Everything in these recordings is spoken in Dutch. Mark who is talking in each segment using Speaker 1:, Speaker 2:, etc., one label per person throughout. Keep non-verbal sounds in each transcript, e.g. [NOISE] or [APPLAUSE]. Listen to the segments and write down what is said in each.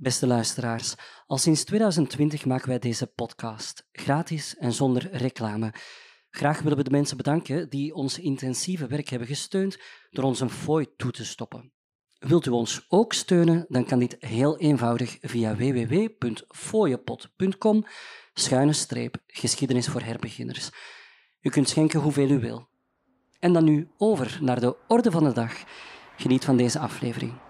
Speaker 1: Beste luisteraars, al sinds 2020 maken wij deze podcast, gratis en zonder reclame. Graag willen we de mensen bedanken die ons intensieve werk hebben gesteund door ons een fooi toe te stoppen. Wilt u ons ook steunen, dan kan dit heel eenvoudig via www.fooiepot.com schuine streep geschiedenis voor herbeginners. U kunt schenken hoeveel u wil. En dan nu over naar de orde van de dag. Geniet van deze aflevering.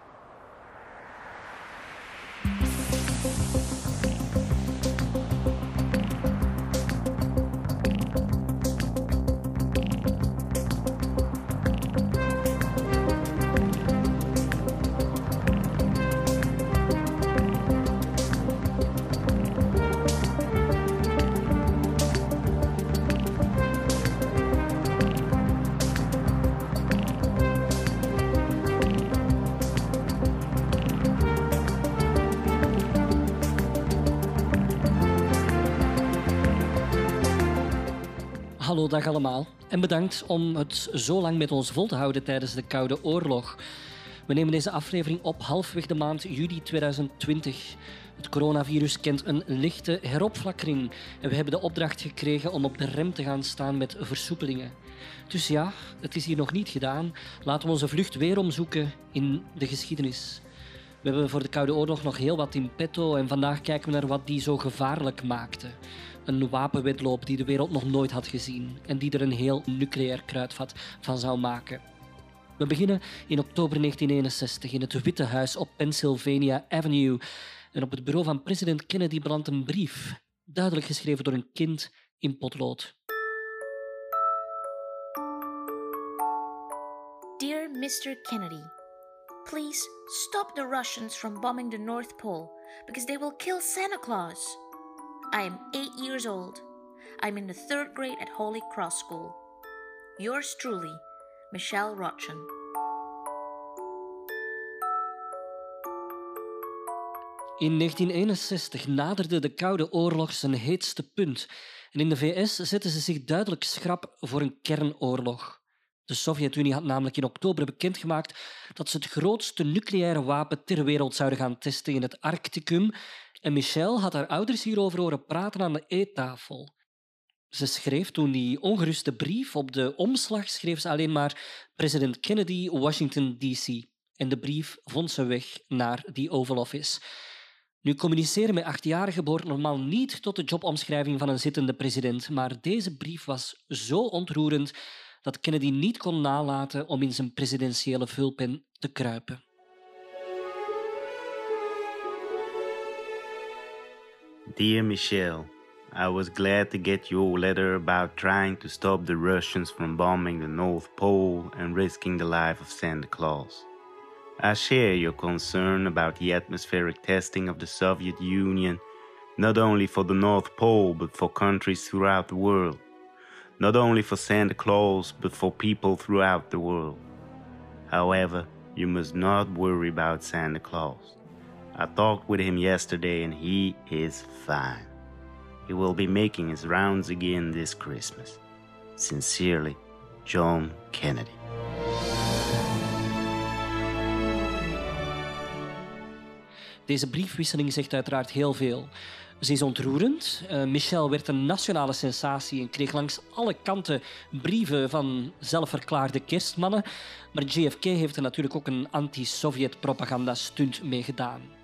Speaker 1: Bedankt om het zo lang met ons vol te houden tijdens de Koude Oorlog. We nemen deze aflevering op halfweg de maand juli 2020. Het coronavirus kent een lichte heropflakkering en we hebben de opdracht gekregen om op de rem te gaan staan met versoepelingen. Dus ja, het is hier nog niet gedaan. Laten we onze vlucht weer omzoeken in de geschiedenis. We hebben voor de Koude Oorlog nog heel wat in petto en vandaag kijken we naar wat die zo gevaarlijk maakte. Een wapenwedloop die de wereld nog nooit had gezien en die er een heel nucleair kruidvat van zou maken. We beginnen in oktober 1961 in het Witte Huis op Pennsylvania Avenue. En op het bureau van president Kennedy brandt een brief, duidelijk geschreven door een kind in potlood.
Speaker 2: Dear Mr. Kennedy, please stop the Russians from bombing the North Pole because they will kill Santa Claus. I am eight years old. I'm in the third grade at Holy Cross School. Yours truly, Michelle Rochen.
Speaker 1: In 1961 naderde de Koude Oorlog zijn heetste punt en in de VS zetten ze zich duidelijk schrap voor een kernoorlog. De Sovjet-Unie had namelijk in oktober bekendgemaakt dat ze het grootste nucleaire wapen ter wereld zouden gaan testen in het Arcticum en Michelle had haar ouders hierover horen praten aan de eettafel. Ze schreef toen die ongeruste brief op de omslag schreef ze alleen maar president Kennedy, Washington D.C. En de brief vond ze weg naar die Oval Office. Nu, communiceren met achtjarigen behoort normaal niet tot de jobomschrijving van een zittende president, maar deze brief was zo ontroerend dat Kennedy niet kon nalaten om in zijn presidentiële vulpen te kruipen.
Speaker 3: Dear Michelle, I was glad to get your letter about trying to stop the Russians from bombing the North Pole and risking the life of Santa Claus. I share your concern about the atmospheric testing of the Soviet Union, not only for the North Pole but for countries throughout the world. Not only for Santa Claus but for people throughout the world. However, you must not worry about Santa Claus. I talked with him yesterday and he is fine. He will be making his rounds again this Christmas. Sincerely, John Kennedy.
Speaker 1: Deze briefwisseling zegt uiteraard heel veel. Ze is ontroerend. Uh, Michel werd een nationale sensatie en kreeg langs alle kanten brieven van zelfverklaarde kerstmannen. Maar JFK heeft er natuurlijk ook een anti-Sovjet propaganda-stunt mee gedaan.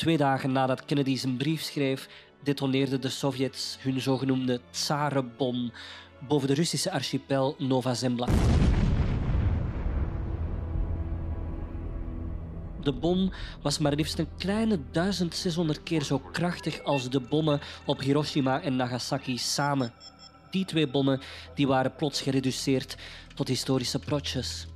Speaker 1: Twee dagen nadat Kennedy zijn brief schreef, detoneerden de Sovjets hun zogenoemde Tsarenbom boven de Russische archipel Nova Zembla. De bom was maar liefst een kleine 1600 keer zo krachtig als de bommen op Hiroshima en Nagasaki samen. Die twee bommen die waren plots gereduceerd tot historische protjes.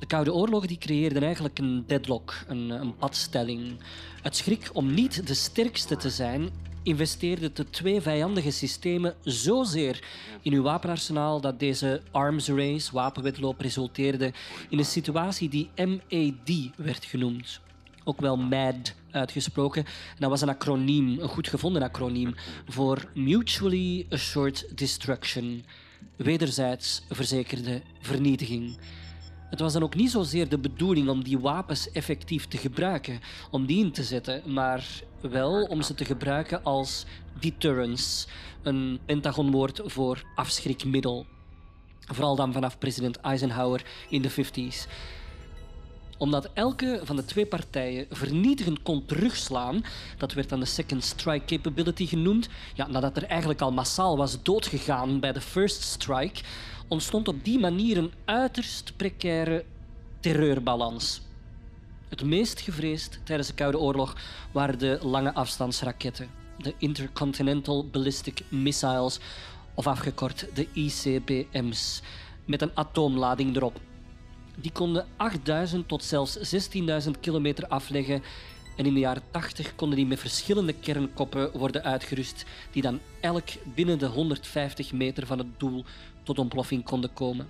Speaker 1: De Koude Oorlog die creëerde eigenlijk een deadlock, een, een padstelling. Het schrik om niet de sterkste te zijn investeerde de twee vijandige systemen zozeer in hun wapenarsenaal dat deze arms race, wapenwedloop, resulteerde in een situatie die MAD werd genoemd. Ook wel MAD uitgesproken. En dat was een acroniem, een goed gevonden acroniem, voor Mutually Assured Destruction. Wederzijds verzekerde vernietiging. Het was dan ook niet zozeer de bedoeling om die wapens effectief te gebruiken, om die in te zetten, maar wel om ze te gebruiken als deterrence, een Pentagonwoord voor afschrikmiddel. Vooral dan vanaf president Eisenhower in de 50s omdat elke van de twee partijen vernietigend kon terugslaan, dat werd dan de Second Strike Capability genoemd, ja, nadat er eigenlijk al massaal was doodgegaan bij de First Strike, ontstond op die manier een uiterst precaire terreurbalans. Het meest gevreesd tijdens de Koude Oorlog waren de lange afstandsraketten, de Intercontinental Ballistic Missiles, of afgekort de ICBM's, met een atoomlading erop. Die konden 8000 tot zelfs 16.000 kilometer afleggen en in de jaren 80 konden die met verschillende kernkoppen worden uitgerust, die dan elk binnen de 150 meter van het doel tot ontploffing konden komen.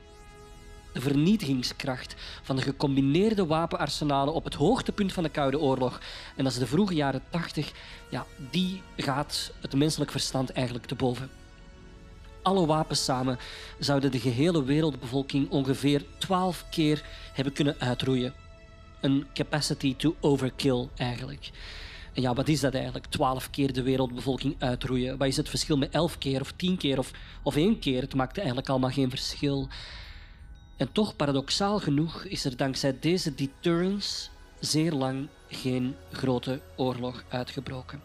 Speaker 1: De vernietigingskracht van de gecombineerde wapenarsenalen op het hoogtepunt van de Koude Oorlog, en dat is de vroege jaren 80, ja, die gaat het menselijk verstand eigenlijk te boven. Alle wapens samen zouden de gehele wereldbevolking ongeveer 12 keer hebben kunnen uitroeien. Een capacity to overkill eigenlijk. En ja, wat is dat eigenlijk? 12 keer de wereldbevolking uitroeien. Wat is het verschil met 11 keer of 10 keer of, of één keer? Het maakt eigenlijk allemaal geen verschil. En toch, paradoxaal genoeg, is er dankzij deze deterrence zeer lang geen grote oorlog uitgebroken.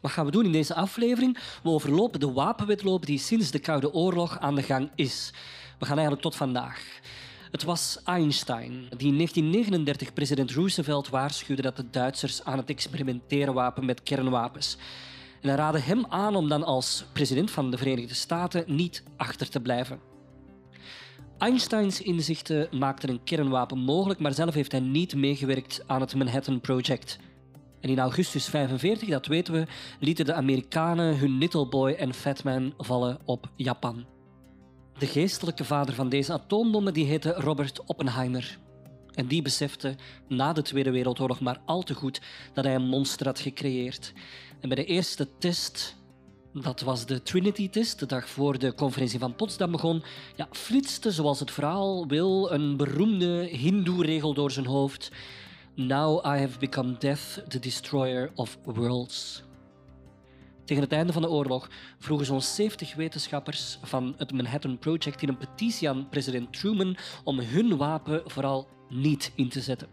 Speaker 1: Wat gaan we doen in deze aflevering? We overlopen de wapenwetloop die sinds de Koude Oorlog aan de gang is. We gaan eigenlijk tot vandaag. Het was Einstein die in 1939 president Roosevelt waarschuwde dat de Duitsers aan het experimenteren waren met kernwapens. En hij raadde hem aan om dan als president van de Verenigde Staten niet achter te blijven. Einsteins inzichten maakten een kernwapen mogelijk, maar zelf heeft hij niet meegewerkt aan het Manhattan Project. En in augustus 45, dat weten we, lieten de Amerikanen hun Little Boy en Fat Man vallen op Japan. De geestelijke vader van deze atoombommen die heette Robert Oppenheimer. En die besefte na de Tweede Wereldoorlog maar al te goed dat hij een monster had gecreëerd. En bij de eerste test, dat was de Trinity-test, de dag voor de conferentie van Potsdam begon, ja, flitste, zoals het verhaal wil, een beroemde Hindoe-regel door zijn hoofd. Now I have become death, the destroyer of worlds. Tegen het einde van de oorlog vroegen zo'n 70 wetenschappers van het Manhattan Project in een petitie aan president Truman om hun wapen vooral niet in te zetten.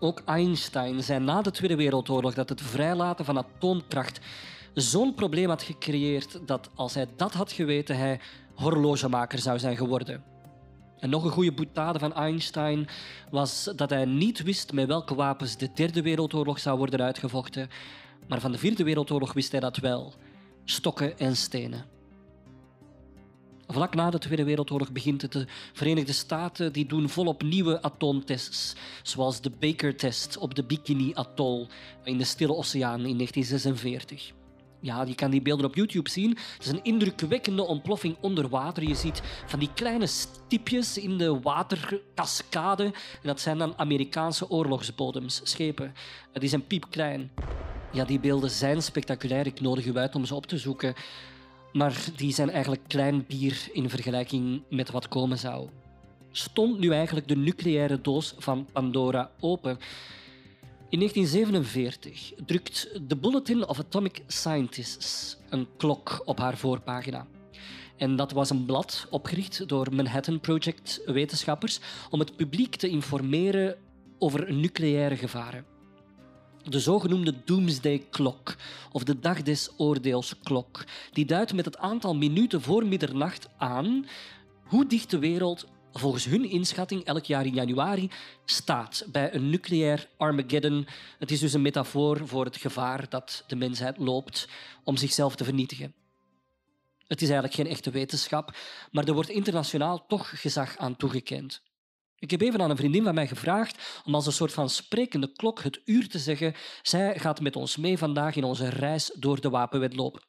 Speaker 1: Ook Einstein zei na de Tweede Wereldoorlog dat het vrijlaten van atoomkracht zo'n probleem had gecreëerd dat als hij dat had geweten, hij horlogemaker zou zijn geworden. En nog een goede boetade van Einstein was dat hij niet wist met welke wapens de Derde Wereldoorlog zou worden uitgevochten. Maar van de Vierde Wereldoorlog wist hij dat wel: stokken en stenen. Vlak na de Tweede Wereldoorlog begint het. De Verenigde Staten die doen volop nieuwe atoomtests, zoals de Baker-test op de Bikini Atoll in de Stille Oceaan in 1946. Ja, je kan die beelden op YouTube zien. Het is een indrukwekkende ontploffing onder water. Je ziet van die kleine stipjes in de waterkascade. En dat zijn dan Amerikaanse oorlogsbodems, schepen. Die zijn piepklein. Ja, die beelden zijn spectaculair. Ik nodig u uit om ze op te zoeken. Maar die zijn eigenlijk klein bier in vergelijking met wat komen zou. Stond nu eigenlijk de nucleaire doos van Pandora open? In 1947 drukt de Bulletin of Atomic Scientists een klok op haar voorpagina. En dat was een blad opgericht door Manhattan Project wetenschappers om het publiek te informeren over nucleaire gevaren. De zogenoemde Doomsday Clock, of de dag des oordeels klok, die duidt met het aantal minuten voor middernacht aan hoe dicht de wereld volgens hun inschatting elk jaar in januari staat bij een nucleair Armageddon. Het is dus een metafoor voor het gevaar dat de mensheid loopt om zichzelf te vernietigen. Het is eigenlijk geen echte wetenschap, maar er wordt internationaal toch gezag aan toegekend. Ik heb even aan een vriendin van mij gevraagd om als een soort van sprekende klok het uur te zeggen. Zij gaat met ons mee vandaag in onze reis door de wapenwedloop.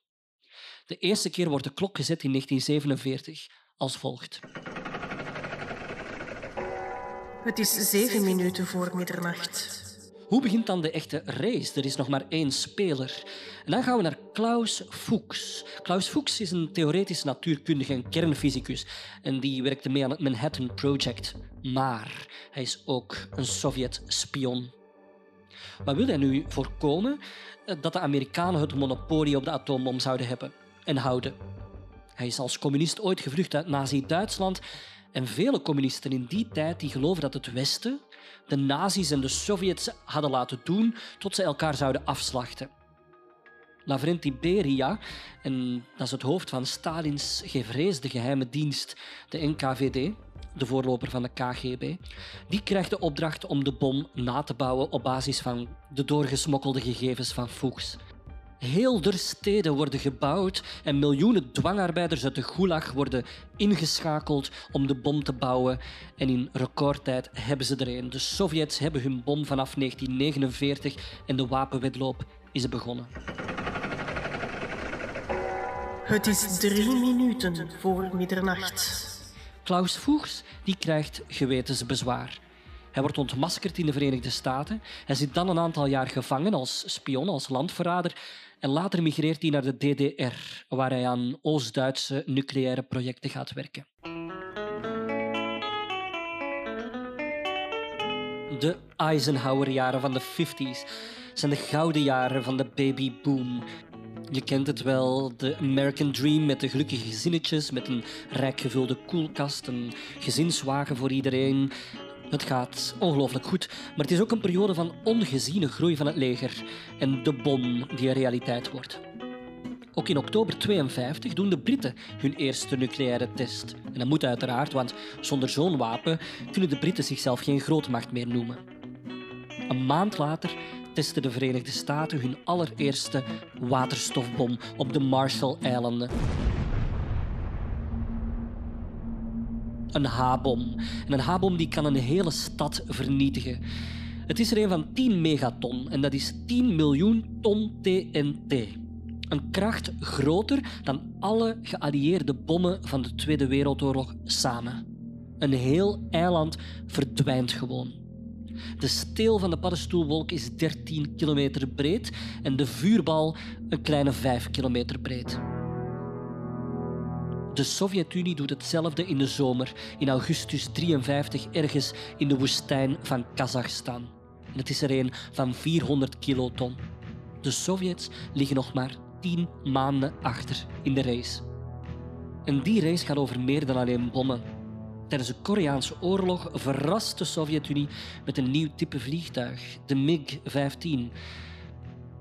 Speaker 1: De eerste keer wordt de klok gezet in 1947 als volgt.
Speaker 4: Het is zeven minuten voor middernacht.
Speaker 1: Hoe begint dan de echte race? Er is nog maar één speler. En dan gaan we naar Klaus Fuchs. Klaus Fuchs is een theoretisch natuurkundige en kernfysicus. En die werkte mee aan het Manhattan Project. Maar hij is ook een Sovjet-spion. Wat wil hij nu voorkomen? Dat de Amerikanen het monopolie op de atoombom zouden hebben en houden. Hij is als communist ooit gevlucht uit Nazi-Duitsland en vele communisten in die tijd die geloven dat het Westen de nazi's en de Sovjets hadden laten doen tot ze elkaar zouden afslachten. Lavrenti Beria, en dat is het hoofd van Stalins gevreesde geheime dienst, de NKVD, de voorloper van de KGB, die krijgt de opdracht om de bom na te bouwen op basis van de doorgesmokkelde gegevens van Fuchs. Heel der steden worden gebouwd en miljoenen dwangarbeiders uit de Gulag worden ingeschakeld om de bom te bouwen. En in recordtijd hebben ze er een. De Sovjets hebben hun bom vanaf 1949 en de wapenwedloop is begonnen.
Speaker 4: Het is drie minuten voor middernacht.
Speaker 1: Klaus Fuchs die krijgt gewetensbezwaar. Hij wordt ontmaskerd in de Verenigde Staten. Hij zit dan een aantal jaar gevangen als spion, als landverrader. En later migreert hij naar de DDR, waar hij aan Oost-Duitse nucleaire projecten gaat werken. De Eisenhower-jaren van de 50s zijn de gouden jaren van de babyboom. Je kent het wel, de American Dream met de gelukkige gezinnetjes, met een rijk gevulde koelkast, een gezinswagen voor iedereen, het gaat ongelooflijk goed, maar het is ook een periode van ongeziene groei van het leger en de bom die een realiteit wordt. Ook in oktober 52 doen de Britten hun eerste nucleaire test. En dat moet uiteraard, want zonder zo'n wapen kunnen de Britten zichzelf geen grootmacht meer noemen. Een maand later testen de Verenigde Staten hun allereerste waterstofbom op de Marshall-eilanden. Een H-bom. En een H-bom die kan een hele stad vernietigen. Het is er een van 10 megaton en dat is 10 miljoen ton TNT. Een kracht groter dan alle geallieerde bommen van de Tweede Wereldoorlog samen. Een heel eiland verdwijnt gewoon. De steel van de paddenstoelwolk is 13 kilometer breed en de vuurbal een kleine 5 kilometer breed. De Sovjet-Unie doet hetzelfde in de zomer, in augustus 53, ergens in de woestijn van Kazachstan. Het is er een van 400 kiloton. De Sovjets liggen nog maar 10 maanden achter in de race. En die race gaat over meer dan alleen bommen. Tijdens de Koreaanse oorlog verrast de Sovjet-Unie met een nieuw type vliegtuig, de MiG-15.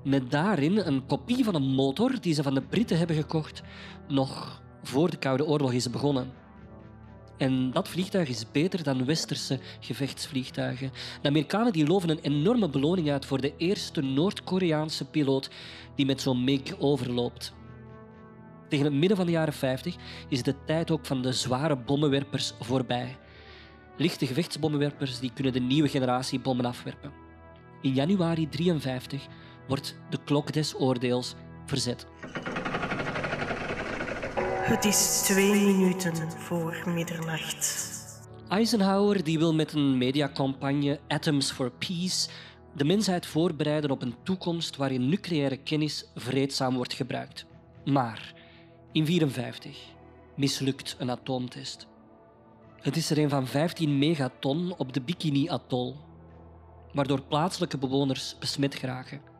Speaker 1: Met daarin een kopie van een motor die ze van de Britten hebben gekocht, nog voor de Koude Oorlog is begonnen. En dat vliegtuig is beter dan westerse gevechtsvliegtuigen. De Amerikanen die loven een enorme beloning uit voor de eerste Noord-Koreaanse piloot die met zo'n MiG overloopt. Tegen het midden van de jaren 50 is de tijd ook van de zware bommenwerpers voorbij. Lichte gevechtsbommenwerpers die kunnen de nieuwe generatie bommen afwerpen. In januari 1953 wordt de klok des oordeels verzet.
Speaker 4: Het is twee minuten voor middernacht.
Speaker 1: Eisenhower die wil met een mediacampagne Atoms for Peace de mensheid voorbereiden op een toekomst waarin nucleaire kennis vreedzaam wordt gebruikt. Maar in 1954 mislukt een atoomtest. Het is er een van 15 megaton op de Bikini-atol, waardoor plaatselijke bewoners besmet geraken.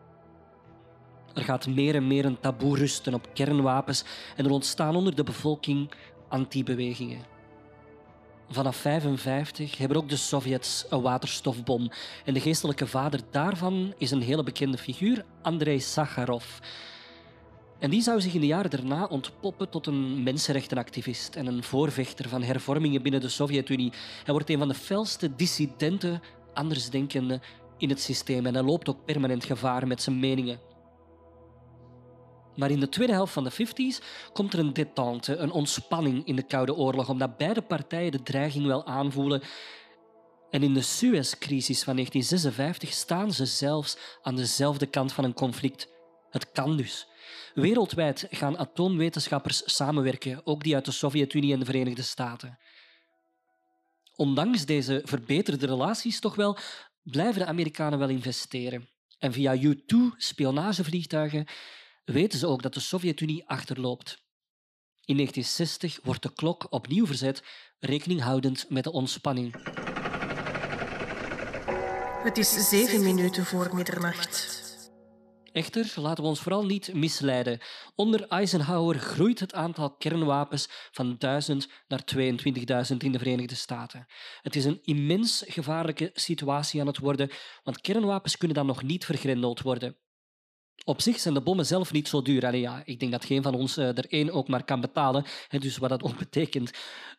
Speaker 1: Er gaat meer en meer een taboe rusten op kernwapens en er ontstaan onder de bevolking anti-bewegingen. Vanaf 1955 hebben ook de Sovjets een waterstofbom. En de geestelijke vader daarvan is een hele bekende figuur, Andrei Sakharov. En die zou zich in de jaren daarna ontpoppen tot een mensenrechtenactivist en een voorvechter van hervormingen binnen de Sovjet-Unie. Hij wordt een van de felste dissidenten, andersdenkenden in het systeem en hij loopt ook permanent gevaar met zijn meningen. Maar in de tweede helft van de 50s komt er een détente, een ontspanning in de Koude Oorlog, omdat beide partijen de dreiging wel aanvoelen. En in de Suez-crisis van 1956 staan ze zelfs aan dezelfde kant van een conflict. Het kan dus. Wereldwijd gaan atoomwetenschappers samenwerken, ook die uit de Sovjet-Unie en de Verenigde Staten. Ondanks deze verbeterde relaties toch wel blijven de Amerikanen wel investeren. En via U-2 spionagevliegtuigen weten ze ook dat de Sovjet-Unie achterloopt. In 1960 wordt de klok opnieuw verzet, rekening houdend met de ontspanning.
Speaker 4: Het is zeven minuten voor middernacht.
Speaker 1: Echter, laten we ons vooral niet misleiden. Onder Eisenhower groeit het aantal kernwapens van 1000 naar 22.000 in de Verenigde Staten. Het is een immens gevaarlijke situatie aan het worden, want kernwapens kunnen dan nog niet vergrendeld worden. Op zich zijn de bommen zelf niet zo duur. Allee, ja, ik denk dat geen van ons eh, er één ook maar kan betalen, dus wat dat [LAUGHS] ook betekent.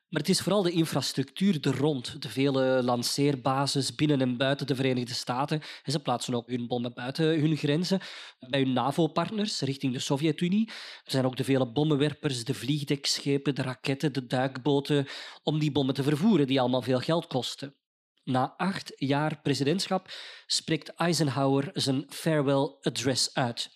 Speaker 1: Maar het is vooral de infrastructuur er rond. De vele lanceerbases binnen en buiten de Verenigde Staten. Ze plaatsen ook hun bommen buiten hun grenzen. Bij hun NAVO-partners richting de Sovjet-Unie. Er zijn ook de vele bommenwerpers, de vliegdekschepen, de raketten, de duikboten. Om die bommen te vervoeren, die allemaal veel geld kosten. Na acht jaar presidentschap spreekt Eisenhower zijn farewell address uit.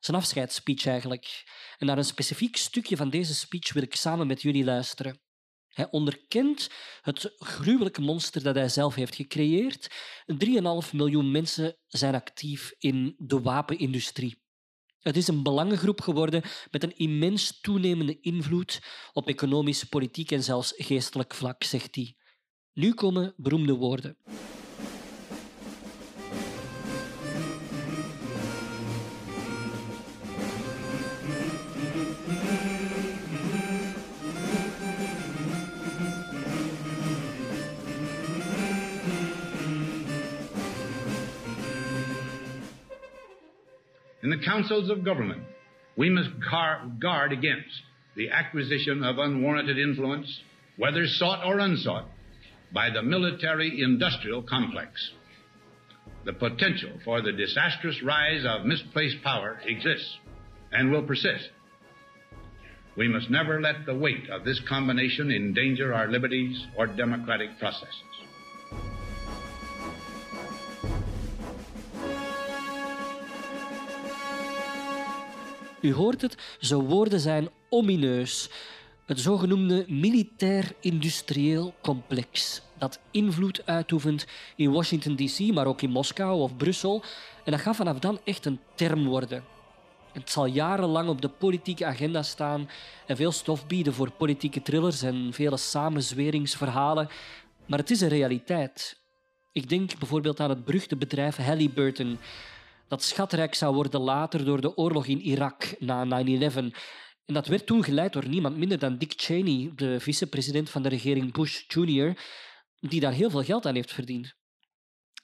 Speaker 1: Zijn afscheidsspeech eigenlijk. En naar een specifiek stukje van deze speech wil ik samen met jullie luisteren. Hij onderkent het gruwelijke monster dat hij zelf heeft gecreëerd. 3,5 miljoen mensen zijn actief in de wapenindustrie. Het is een belangengroep geworden met een immens toenemende invloed op economisch, politiek en zelfs geestelijk vlak, zegt hij. Nu komen beroemde woorden.
Speaker 5: In the councils of government, we must guard against the acquisition of unwarranted influence, whether sought or unsought, by the military industrial complex. The potential for the disastrous rise of misplaced power exists and will persist. We must never let the weight of this combination endanger our liberties or democratic processes.
Speaker 1: U hoort het, zijn woorden zijn omineus. Het zogenoemde militair-industrieel complex, dat invloed uitoefent in Washington DC, maar ook in Moskou of Brussel. En dat gaat vanaf dan echt een term worden. Het zal jarenlang op de politieke agenda staan en veel stof bieden voor politieke thrillers en vele samenzweringsverhalen. Maar het is een realiteit. Ik denk bijvoorbeeld aan het beruchte bedrijf Halliburton, dat schatrijk zou worden later door de oorlog in Irak na 9-11. En dat werd toen geleid door niemand minder dan Dick Cheney, de vicepresident van de regering Bush Jr., die daar heel veel geld aan heeft verdiend.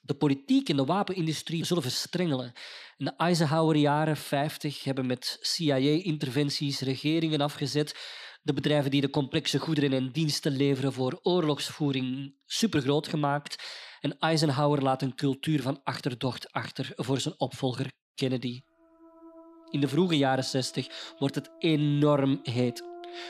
Speaker 1: De politiek en de wapenindustrie zullen verstrengelen. In de Eisenhower-jaren 50 hebben met CIA-interventies regeringen afgezet. De bedrijven die de complexe goederen en diensten leveren voor oorlogsvoering supergroot gemaakt. En Eisenhower laat een cultuur van achterdocht achter voor zijn opvolger Kennedy. In de vroege jaren 60 wordt het enorm heet.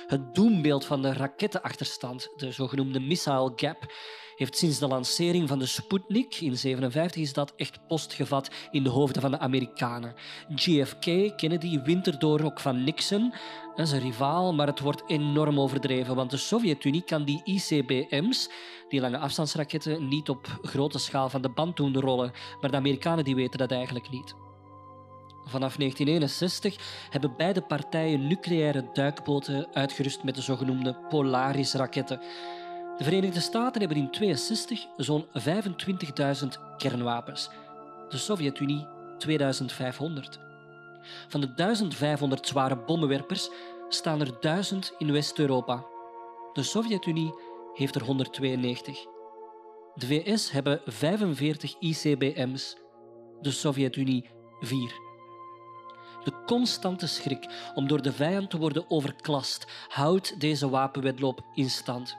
Speaker 1: Het doembeeld van de rakettenachterstand, de zogenoemde missile gap, heeft sinds de lancering van de Sputnik in 1957 is dat echt postgevat in de hoofden van de Amerikanen. JFK, Kennedy, wint erdoor ook van Nixon. Dat is rivaal, maar het wordt enorm overdreven, want de Sovjet-Unie kan die ICBM's, die lange afstandsraketten, niet op grote schaal van de band doen rollen. Maar de Amerikanen die weten dat eigenlijk niet. Vanaf 1961 hebben beide partijen nucleaire duikboten uitgerust met de zogenoemde Polaris-raketten. De Verenigde Staten hebben in 1962 zo'n 25.000 kernwapens. De Sovjet-Unie 2500. Van de 1500 zware bommenwerpers staan er 1000 in West-Europa. De Sovjet-Unie heeft er 192. De VS hebben 45 ICBM's, de Sovjet-Unie 4. De constante schrik om door de vijand te worden overklast houdt deze wapenwedloop in stand.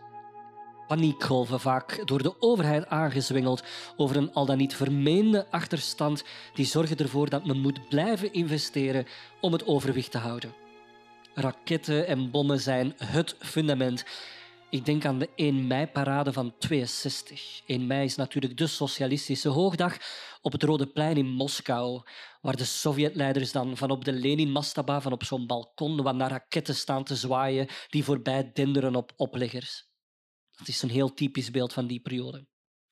Speaker 1: Paniekgolven, vaak door de overheid aangezwengeld over een al dan niet vermeende achterstand, die zorgen ervoor dat men moet blijven investeren om het overwicht te houden. Raketten en bommen zijn het fundament. Ik denk aan de 1 mei-parade van 62. 1 mei is natuurlijk de socialistische hoogdag op het Rode Plein in Moskou, waar de Sovjetleiders dan van op de Lenin-mastaba, van op zo'n balkon, wat naar raketten staan te zwaaien die voorbij denderen op opleggers. Dat is een heel typisch beeld van die periode.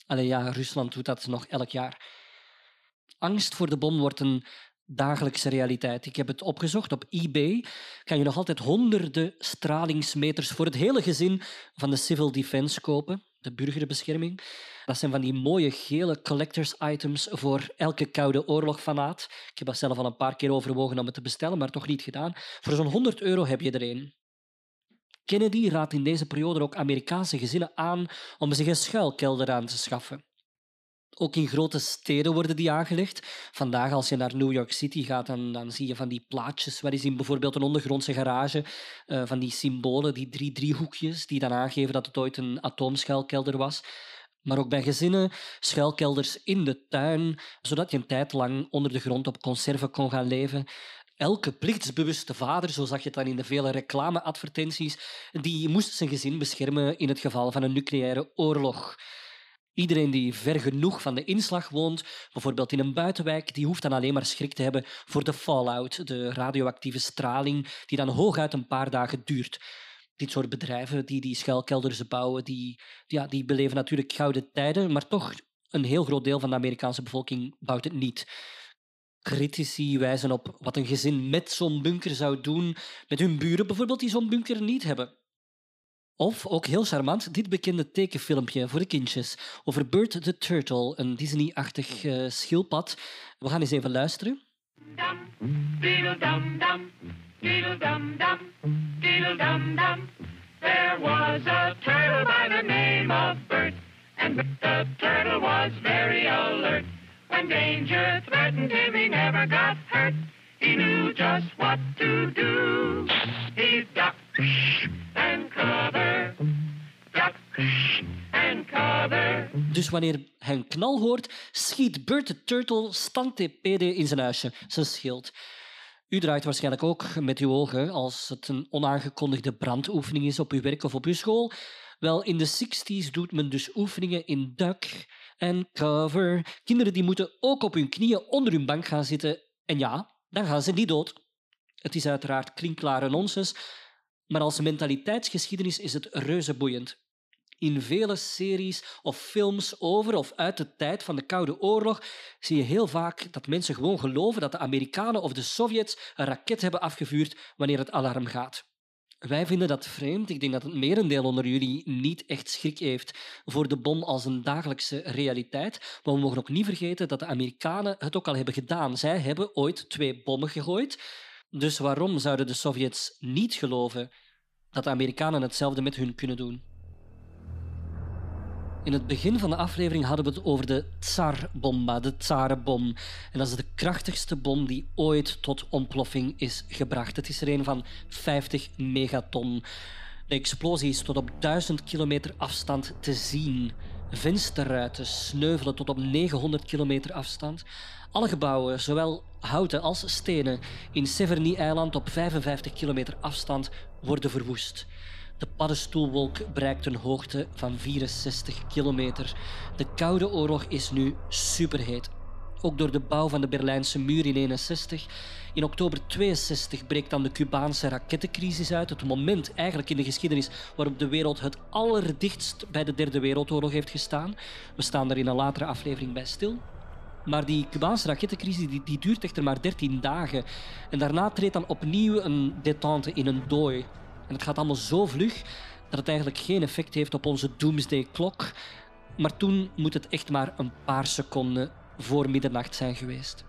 Speaker 1: Alleen ja, Rusland doet dat nog elk jaar. Angst voor de bom wordt een dagelijkse realiteit. Ik heb het opgezocht. Op eBay kan je nog altijd honderden stralingsmeters voor het hele gezin van de Civil Defense kopen, de burgerbescherming. Dat zijn van die mooie gele collectors items voor elke koude oorlogfanaat. Ik heb dat zelf al een paar keer overwogen om het te bestellen, maar toch niet gedaan. Voor zo'n 100 euro heb je er een. Kennedy raadt in deze periode ook Amerikaanse gezinnen aan om zich een schuilkelder aan te schaffen. Ook in grote steden worden die aangelegd. Vandaag, als je naar New York City gaat, dan, dan zie je van die plaatjes waar je ziet bijvoorbeeld een ondergrondse garage, uh, van die symbolen, die drie driehoekjes, die dan aangeven dat het ooit een atoomschuilkelder was. Maar ook bij gezinnen schuilkelders in de tuin, zodat je een tijd lang onder de grond op conserven kon gaan leven. Elke plichtsbewuste vader, zo zag je het dan in de vele reclameadvertenties, die moest zijn gezin beschermen in het geval van een nucleaire oorlog. Iedereen die ver genoeg van de inslag woont, bijvoorbeeld in een buitenwijk, die hoeft dan alleen maar schrik te hebben voor de fallout, de radioactieve straling, die dan hooguit een paar dagen duurt. Dit soort bedrijven die die schuilkelders bouwen, die, ja, die beleven natuurlijk gouden tijden, maar toch een heel groot deel van de Amerikaanse bevolking bouwt het niet. Critici wijzen op wat een gezin met zo'n bunker zou doen met hun buren bijvoorbeeld die zo'n bunker niet hebben. Of, ook heel charmant, dit bekende tekenfilmpje voor de kindjes over Bert the Turtle, een Disney-achtig uh, schildpad. We gaan eens even luisteren. There was a turtle by the name of Bert, and the turtle was very alert. When danger threatened him, he never got hurt. He knew just what to do. He ducked Dus wanneer hij een knal hoort, schiet Bert de Turtle stantepede in zijn huisje, zijn schild. U draait waarschijnlijk ook met uw ogen als het een onaangekondigde brandoefening is op uw werk of op uw school. Wel, in de 60s doet men dus oefeningen in duck en cover. Kinderen die moeten ook op hun knieën onder hun bank gaan zitten. En ja, dan gaan ze niet dood. Het is uiteraard klinkklare nonsens, maar als mentaliteitsgeschiedenis is het reuze boeiend. In vele series of films over of uit de tijd van de Koude Oorlog zie je heel vaak dat mensen gewoon geloven dat de Amerikanen of de Sovjets een raket hebben afgevuurd wanneer het alarm gaat. Wij vinden dat vreemd. Ik denk dat het merendeel onder jullie niet echt schrik heeft voor de bom als een dagelijkse realiteit. Maar we mogen ook niet vergeten dat de Amerikanen het ook al hebben gedaan. Zij hebben ooit twee bommen gegooid. Dus waarom zouden de Sovjets niet geloven dat de Amerikanen hetzelfde met hun kunnen doen? In het begin van de aflevering hadden we het over de Tsar-bomba, de Tsarenbom. En dat is de krachtigste bom die ooit tot ontploffing is gebracht. Het is er een van 50 megaton. De explosie is tot op 1000 kilometer afstand te zien. Vensterruiten sneuvelen tot op 900 kilometer afstand. Alle gebouwen, zowel houten als stenen, in Severny-eiland op 55 kilometer afstand worden verwoest. De paddenstoelwolk bereikt een hoogte van 64 kilometer. De Koude Oorlog is nu superheet. Ook door de bouw van de Berlijnse muur in 61. In oktober 62 breekt dan de Cubaanse rakettencrisis uit. Het moment eigenlijk in de geschiedenis waarop de wereld het allerdichtst bij de Derde Wereldoorlog heeft gestaan. We staan er in een latere aflevering bij stil. Maar die Cubaanse rakettencrisis die, die duurt echter maar 13 dagen. En daarna treedt dan opnieuw een detente in een dooi. En het gaat allemaal zo vlug dat het eigenlijk geen effect heeft op onze doomsday-klok. Maar toen moet het echt maar een paar seconden voor middernacht zijn geweest.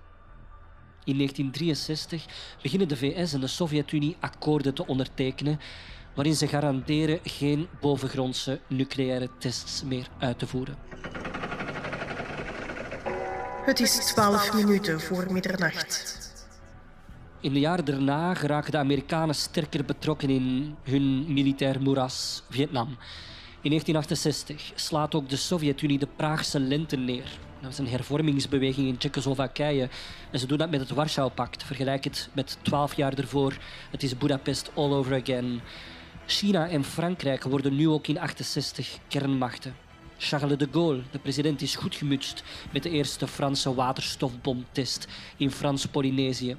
Speaker 1: In 1963 beginnen de VS en de Sovjet-Unie akkoorden te ondertekenen waarin ze garanderen geen bovengrondse nucleaire tests meer uit te voeren.
Speaker 4: Het is 12 minuten voor middernacht.
Speaker 1: In de jaren daarna geraken de Amerikanen sterker betrokken in hun militair moeras, Vietnam. In 1968 slaat ook de Sovjet-Unie de Praagse lente neer. Dat is een hervormingsbeweging in Tsjechoslowakije. En ze doen dat met het Warschau-pact. Vergelijk het met twaalf jaar ervoor. Het is Budapest all over again. China en Frankrijk worden nu ook in 68 kernmachten. Charles de Gaulle, de president, is goed gemutst met de eerste Franse waterstofbomtest in Frans-Polynesië.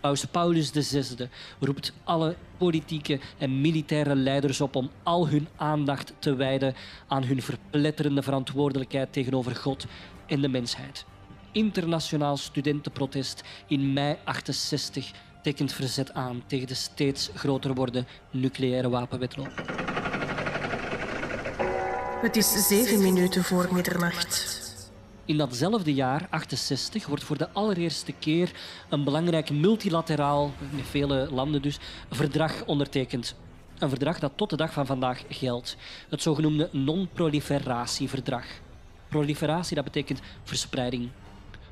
Speaker 1: Paus Paulus VI roept alle politieke en militaire leiders op om al hun aandacht te wijden aan hun verpletterende verantwoordelijkheid tegenover God en de mensheid. Internationaal studentenprotest in mei 68 tekent verzet aan tegen de steeds groter wordende nucleaire wapenwetloop.
Speaker 4: Het is zeven minuten voor middernacht.
Speaker 1: In datzelfde jaar, 68, wordt voor de allereerste keer een belangrijk multilateraal, met vele landen dus, verdrag ondertekend. Een verdrag dat tot de dag van vandaag geldt. Het zogenoemde non-proliferatieverdrag. Proliferatie, dat betekent verspreiding.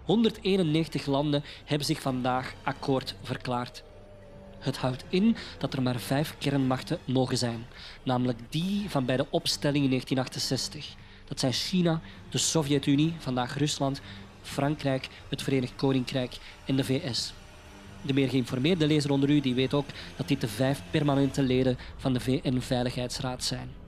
Speaker 1: 191 landen hebben zich vandaag akkoord verklaard. Het houdt in dat er maar vijf kernmachten mogen zijn, namelijk die van bij de opstelling in 1968. Dat zijn China, de Sovjet-Unie, vandaag Rusland, Frankrijk, het Verenigd Koninkrijk en de VS. De meer geïnformeerde lezer onder u die weet ook dat dit de vijf permanente leden van de VN-veiligheidsraad zijn.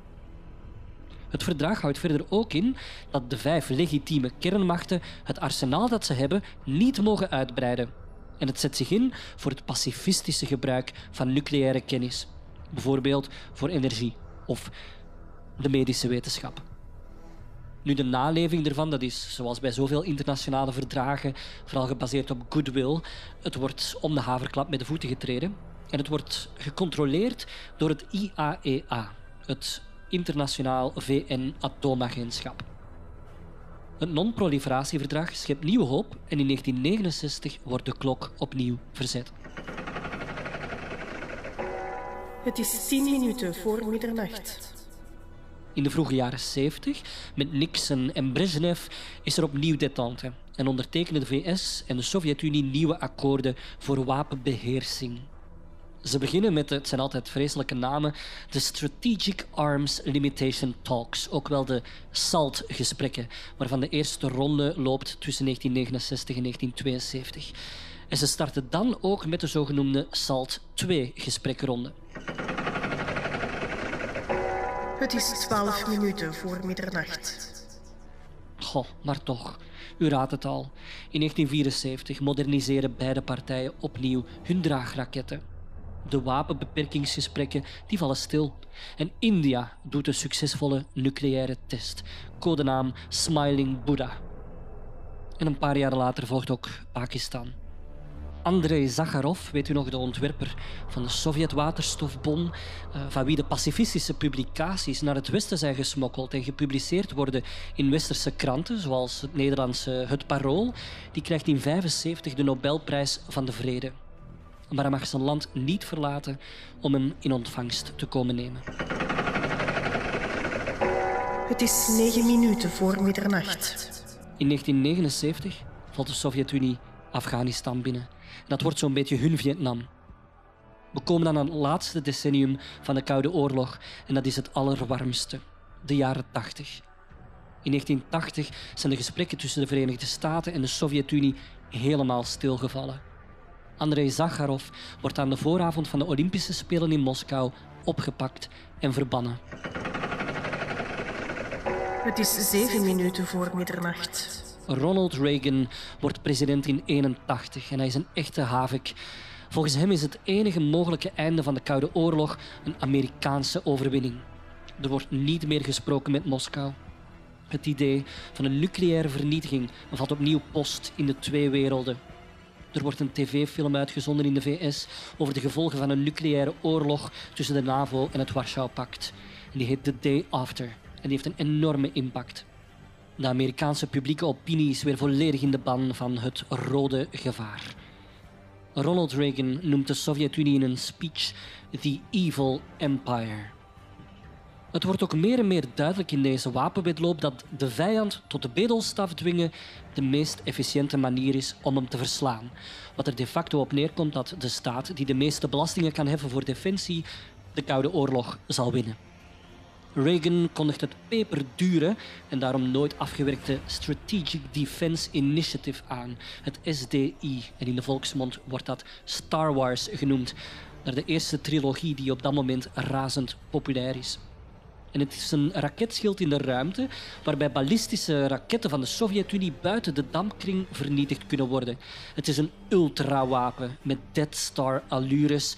Speaker 1: Het verdrag houdt verder ook in dat de vijf legitieme kernmachten het arsenaal dat ze hebben niet mogen uitbreiden. En het zet zich in voor het pacifistische gebruik van nucleaire kennis, bijvoorbeeld voor energie of de medische wetenschap. Nu, de naleving ervan, dat is zoals bij zoveel internationale verdragen, vooral gebaseerd op goodwill. Het wordt om de haverklap met de voeten getreden. En het wordt gecontroleerd door het IAEA, het Internationaal VN-atoomagentschap. Het non-proliferatieverdrag schept nieuwe hoop en in 1969 wordt de klok opnieuw verzet.
Speaker 4: Het is tien minuten voor middernacht.
Speaker 1: In de vroege jaren 70, met Nixon en Brezhnev, is er opnieuw detente en ondertekenen de VS en de Sovjet-Unie nieuwe akkoorden voor wapenbeheersing. Ze beginnen met, het zijn altijd vreselijke namen, de Strategic Arms Limitation Talks, ook wel de SALT-gesprekken, waarvan de eerste ronde loopt tussen 1969 en 1972. En ze starten dan ook met de zogenoemde SALT II-gesprekronde.
Speaker 4: Het is twaalf minuten voor middernacht.
Speaker 1: Goh, maar toch. U raadt het al. In 1974 moderniseren beide partijen opnieuw hun draagraketten. De wapenbeperkingsgesprekken die vallen stil. En India doet een succesvolle nucleaire test. Codenaam Smiling Buddha. En een paar jaar later volgt ook Pakistan. Andrei Zakharov, weet u nog, de ontwerper van de Sovjet-waterstofbom, eh, van wie de pacifistische publicaties naar het Westen zijn gesmokkeld en gepubliceerd worden in westerse kranten, zoals het Nederlandse Het Parool, die krijgt in 1975 de Nobelprijs van de Vrede. Maar hij mag zijn land niet verlaten om hem in ontvangst te komen nemen.
Speaker 4: Het is negen minuten voor middernacht.
Speaker 1: In 1979 valt de Sovjet-Unie Afghanistan binnen. Dat wordt zo'n beetje hun Vietnam. We komen aan het laatste decennium van de Koude Oorlog en dat is het allerwarmste, de jaren 80. In 1980 zijn de gesprekken tussen de Verenigde Staten en de Sovjet-Unie helemaal stilgevallen. Andrei Zakharov wordt aan de vooravond van de Olympische Spelen in Moskou opgepakt en verbannen.
Speaker 4: Het is zeven minuten voor middernacht.
Speaker 1: Ronald Reagan wordt president in 81 en hij is een echte havik. Volgens hem is het enige mogelijke einde van de Koude Oorlog een Amerikaanse overwinning. Er wordt niet meer gesproken met Moskou. Het idee van een nucleaire vernietiging valt opnieuw post in de twee werelden. Er wordt een tv-film uitgezonden in de VS over de gevolgen van een nucleaire oorlog tussen de NAVO en het Warschau-pact. Die heet The Day After. En die heeft een enorme impact. De Amerikaanse publieke opinie is weer volledig in de ban van het rode gevaar. Ronald Reagan noemt de Sovjet-Unie in een speech The Evil Empire. Het wordt ook meer en meer duidelijk in deze wapenwedloop dat de vijand tot de bedelstaf dwingen de meest efficiënte manier is om hem te verslaan. Wat er de facto op neerkomt dat de staat die de meeste belastingen kan heffen voor defensie de Koude Oorlog zal winnen. Reagan kondigt het peperdure en daarom nooit afgewerkte Strategic Defense Initiative aan, het SDI. En in de volksmond wordt dat Star Wars genoemd, naar de eerste trilogie die op dat moment razend populair is. En het is een raketschild in de ruimte waarbij ballistische raketten van de Sovjet-Unie buiten de dampkring vernietigd kunnen worden. Het is een ultrawapen met Death Star allures.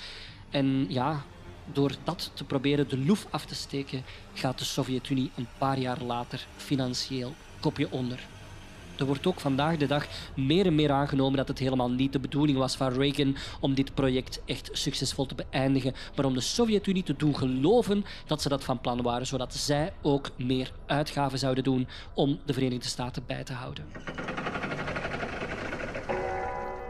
Speaker 1: En ja, door dat te proberen de loef af te steken, gaat de Sovjet-Unie een paar jaar later financieel kopje onder. Er wordt ook vandaag de dag meer en meer aangenomen dat het helemaal niet de bedoeling was van Reagan om dit project echt succesvol te beëindigen, maar om de Sovjet-Unie te doen geloven dat ze dat van plan waren, zodat zij ook meer uitgaven zouden doen om de Verenigde Staten bij te houden.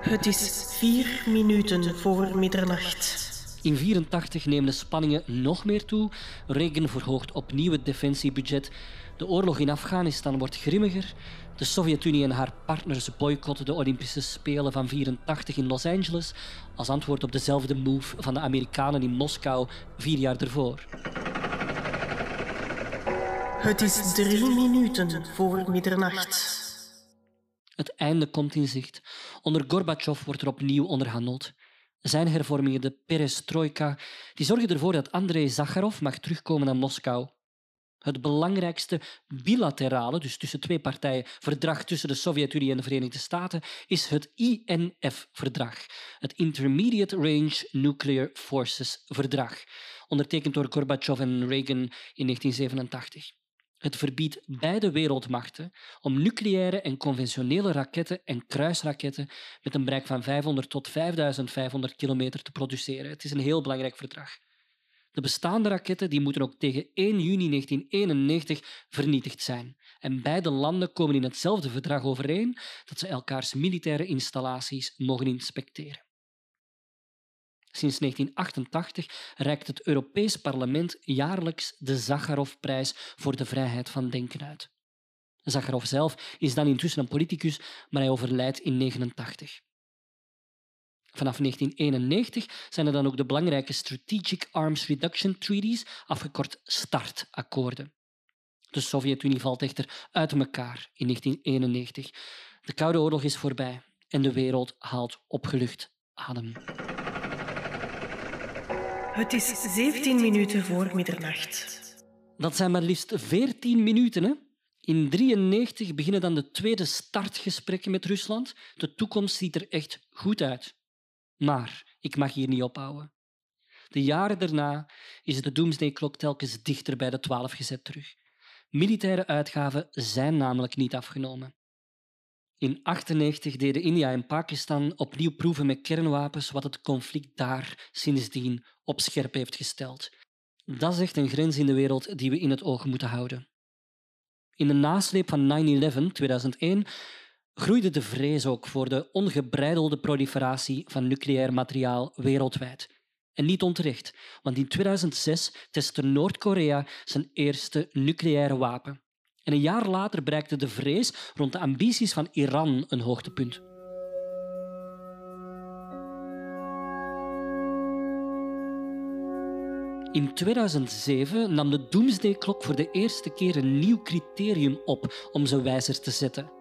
Speaker 4: Het is vier minuten voor middernacht.
Speaker 1: In 1984 nemen de spanningen nog meer toe. Reagan verhoogt opnieuw het defensiebudget. De oorlog in Afghanistan wordt grimmiger. De Sovjet-Unie en haar partners boycotten de Olympische Spelen van 1984 in Los Angeles als antwoord op dezelfde move van de Amerikanen in Moskou vier jaar ervoor.
Speaker 4: Het is drie minuten voor middernacht.
Speaker 1: Het einde komt in zicht. Onder Gorbachev wordt er opnieuw onderhandeld. Zijn hervormingen, de perestroika, die zorgen ervoor dat Andrei Zakharov mag terugkomen naar Moskou. Het belangrijkste bilaterale, dus tussen twee partijen, verdrag tussen de Sovjet-Unie en de Verenigde Staten is het INF-verdrag, het Intermediate Range Nuclear Forces Verdrag, ondertekend door Gorbachev en Reagan in 1987. Het verbiedt beide wereldmachten om nucleaire en conventionele raketten en kruisraketten met een bereik van 500 tot 5500 kilometer te produceren. Het is een heel belangrijk verdrag. De bestaande raketten die moeten ook tegen 1 juni 1991 vernietigd zijn. En beide landen komen in hetzelfde verdrag overeen dat ze elkaars militaire installaties mogen inspecteren. Sinds 1988 reikt het Europees Parlement jaarlijks de Zakharovprijs voor de vrijheid van denken uit. Zakharov zelf is dan intussen een politicus, maar hij overlijdt in 1989. Vanaf 1991 zijn er dan ook de belangrijke Strategic Arms Reduction Treaties, afgekort START-akkoorden. De Sovjet-Unie valt echter uit elkaar in 1991. De Koude Oorlog is voorbij en de wereld haalt opgelucht adem.
Speaker 4: Het is 17 minuten voor middernacht.
Speaker 1: Dat zijn maar liefst 14 minuten. Hè? In 1993 beginnen dan de tweede startgesprekken met Rusland. De toekomst ziet er echt goed uit. Maar ik mag hier niet ophouden. De jaren daarna is de doomsday-klok telkens dichter bij de 12 gezet terug. Militaire uitgaven zijn namelijk niet afgenomen. In 1998 deden India en Pakistan opnieuw proeven met kernwapens, wat het conflict daar sindsdien op scherp heeft gesteld. Dat is echt een grens in de wereld die we in het oog moeten houden. In de nasleep van 9-11 2001 groeide de vrees ook voor de ongebreidelde proliferatie van nucleair materiaal wereldwijd. En niet onterecht, want in 2006 testte Noord-Korea zijn eerste nucleaire wapen. En een jaar later bereikte de vrees rond de ambities van Iran een hoogtepunt. In 2007 nam de Doomsday-klok voor de eerste keer een nieuw criterium op om zijn wijzer te zetten.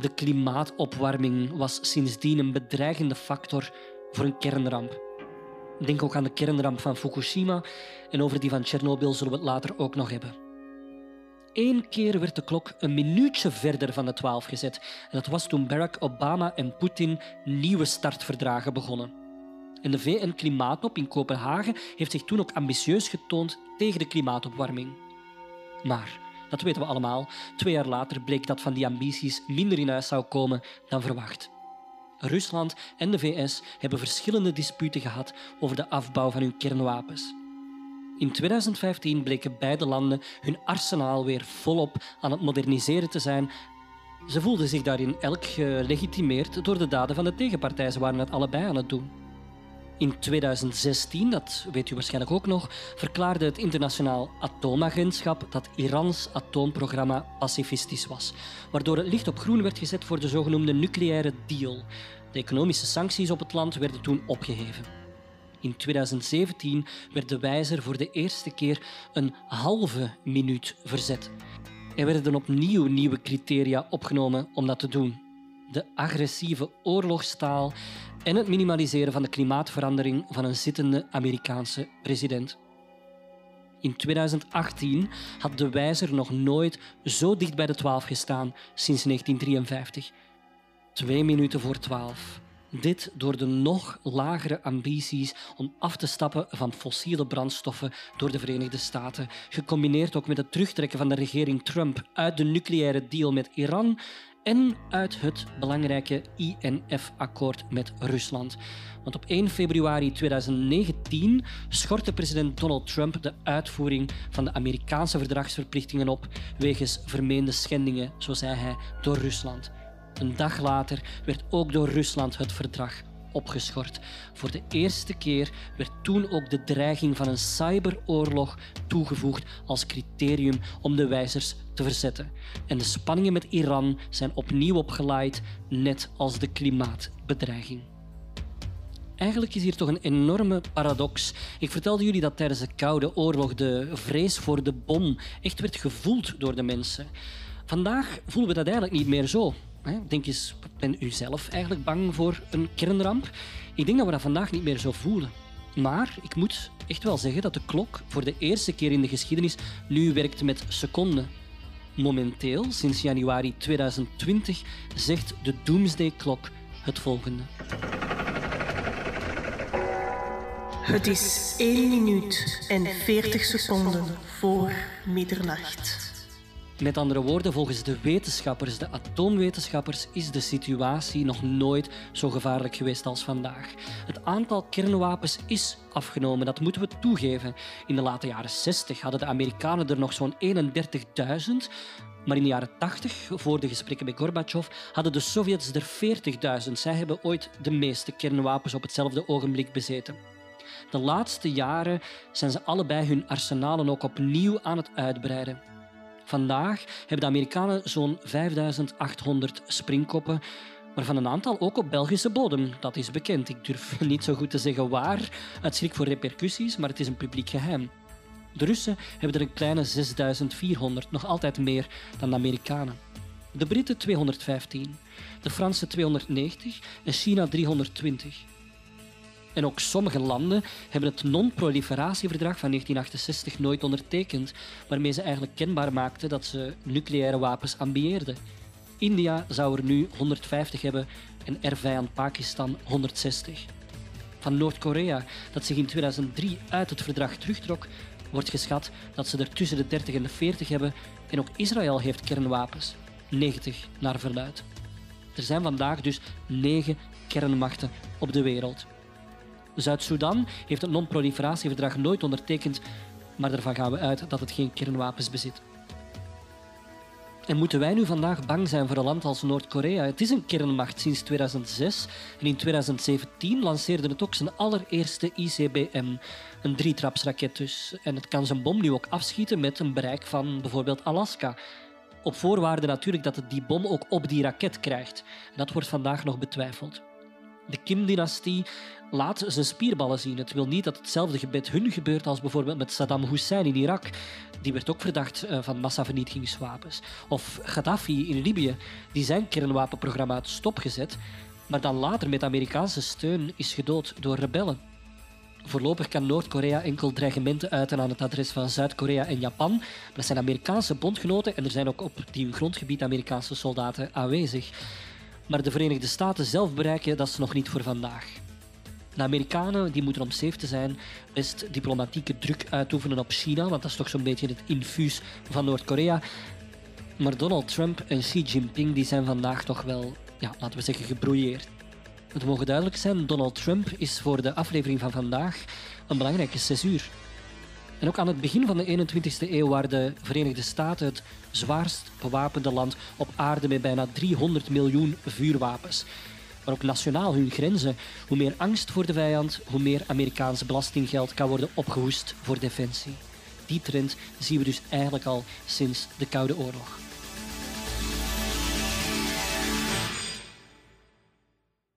Speaker 1: De klimaatopwarming was sindsdien een bedreigende factor voor een kernramp. Denk ook aan de kernramp van Fukushima en over die van Tsjernobyl zullen we het later ook nog hebben. Eén keer werd de klok een minuutje verder van de 12 gezet. En dat was toen Barack Obama en Poetin nieuwe startverdragen begonnen. En de VN-klimaattop in Kopenhagen heeft zich toen ook ambitieus getoond tegen de klimaatopwarming. Maar, dat weten we allemaal, twee jaar later bleek dat van die ambities minder in huis zou komen dan verwacht. Rusland en de VS hebben verschillende disputen gehad over de afbouw van hun kernwapens. In 2015 bleken beide landen hun arsenaal weer volop aan het moderniseren te zijn. Ze voelden zich daarin elk gelegitimeerd door de daden van de tegenpartij. Ze waren het allebei aan het doen. In 2016, dat weet u waarschijnlijk ook nog, verklaarde het internationaal atoomagentschap dat Irans atoomprogramma pacifistisch was, waardoor het licht op groen werd gezet voor de zogenoemde nucleaire deal. De economische sancties op het land werden toen opgeheven. In 2017 werd de wijzer voor de eerste keer een halve minuut verzet. Er werden opnieuw nieuwe criteria opgenomen om dat te doen. De agressieve oorlogstaal en het minimaliseren van de klimaatverandering van een zittende Amerikaanse president. In 2018 had de wijzer nog nooit zo dicht bij de 12 gestaan sinds 1953. Twee minuten voor 12. Dit door de nog lagere ambities om af te stappen van fossiele brandstoffen door de Verenigde Staten, gecombineerd ook met het terugtrekken van de regering Trump uit de nucleaire deal met Iran en uit het belangrijke INF-akkoord met Rusland. Want op 1 februari 2019 schortte president Donald Trump de uitvoering van de Amerikaanse verdragsverplichtingen op wegens vermeende schendingen, zo zei hij, door Rusland. Een dag later werd ook door Rusland het verdrag opgeschort. Voor de eerste keer werd toen ook de dreiging van een cyberoorlog toegevoegd als criterium om de wijzers te verzetten. En de spanningen met Iran zijn opnieuw opgeleid, net als de klimaatbedreiging. Eigenlijk is hier toch een enorme paradox. Ik vertelde jullie dat tijdens de Koude Oorlog de vrees voor de bom echt werd gevoeld door de mensen. Vandaag voelen we dat eigenlijk niet meer zo. Denk eens, ben u zelf eigenlijk bang voor een kernramp? Ik denk dat we dat vandaag niet meer zo voelen. Maar ik moet echt wel zeggen dat de klok voor de eerste keer in de geschiedenis nu werkt met seconden. Momenteel, sinds januari 2020, zegt de Doomsday-klok het volgende.
Speaker 4: Het is 1 minuut en 40 seconden voor middernacht.
Speaker 1: Met andere woorden, volgens de wetenschappers, de atoomwetenschappers, is de situatie nog nooit zo gevaarlijk geweest als vandaag. Het aantal kernwapens is afgenomen, dat moeten we toegeven. In de late jaren 60 hadden de Amerikanen er nog zo'n 31.000. Maar in de jaren 80, voor de gesprekken met Gorbachev, hadden de Sovjets er 40.000. Zij hebben ooit de meeste kernwapens op hetzelfde ogenblik bezeten. De laatste jaren zijn ze allebei hun arsenalen ook opnieuw aan het uitbreiden. Vandaag hebben de Amerikanen zo'n 5800 springkoppen, waarvan een aantal ook op Belgische bodem. Dat is bekend. Ik durf [LAUGHS] niet zo goed te zeggen waar, uit schrik voor repercussies, maar het is een publiek geheim. De Russen hebben er een kleine 6400, nog altijd meer dan de Amerikanen. De Britten 215, de Fransen 290 en China 320. En ook sommige landen hebben het non-proliferatieverdrag van 1968 nooit ondertekend, waarmee ze eigenlijk kenbaar maakten dat ze nucleaire wapens ambieerden. India zou er nu 150 hebben en ervijand Pakistan 160. Van Noord-Korea, dat zich in 2003 uit het verdrag terugtrok, wordt geschat dat ze er tussen de 30 en de 40 hebben en ook Israël heeft kernwapens, 90 naar verluid. Er zijn vandaag dus negen kernmachten op de wereld. Zuid-Soedan heeft het non-proliferatieverdrag nooit ondertekend, maar ervan gaan we uit dat het geen kernwapens bezit. En moeten wij nu vandaag bang zijn voor een land als Noord-Korea? Het is een kernmacht sinds 2006 en in 2017 lanceerde het ook zijn allereerste ICBM, een drietrapsraket dus. En het kan zijn bom nu ook afschieten met een bereik van bijvoorbeeld Alaska. Op voorwaarde natuurlijk dat het die bom ook op die raket krijgt. Dat wordt vandaag nog betwijfeld. De Kim-dynastie laat zijn spierballen zien. Het wil niet dat hetzelfde gebed hun gebeurt als bijvoorbeeld met Saddam Hussein in Irak. Die werd ook verdacht eh, van massavernietigingswapens. Of Gaddafi in Libië, die zijn kernwapenprogramma had stopgezet, maar dan later met Amerikaanse steun is gedood door rebellen. Voorlopig kan Noord-Korea enkel dreigementen uiten aan het adres van Zuid-Korea en Japan. Dat zijn Amerikaanse bondgenoten en er zijn ook op die grondgebied Amerikaanse soldaten aanwezig. Maar de Verenigde Staten zelf bereiken dat is nog niet voor vandaag. De Amerikanen die moeten om safe te zijn best diplomatieke druk uitoefenen op China, want dat is toch zo'n beetje het infuus van Noord-Korea. Maar Donald Trump en Xi Jinping die zijn vandaag toch wel, ja, laten we zeggen, gebrouilleerd. Het mogen duidelijk zijn, Donald Trump is voor de aflevering van vandaag een belangrijke censuur. En ook aan het begin van de 21ste eeuw waren de Verenigde Staten het zwaarst bewapende land op aarde met bijna 300 miljoen vuurwapens. Maar ook nationaal hun grenzen. Hoe meer angst voor de vijand, hoe meer Amerikaans belastinggeld kan worden opgehoest voor defensie. Die trend zien we dus eigenlijk al sinds de Koude Oorlog.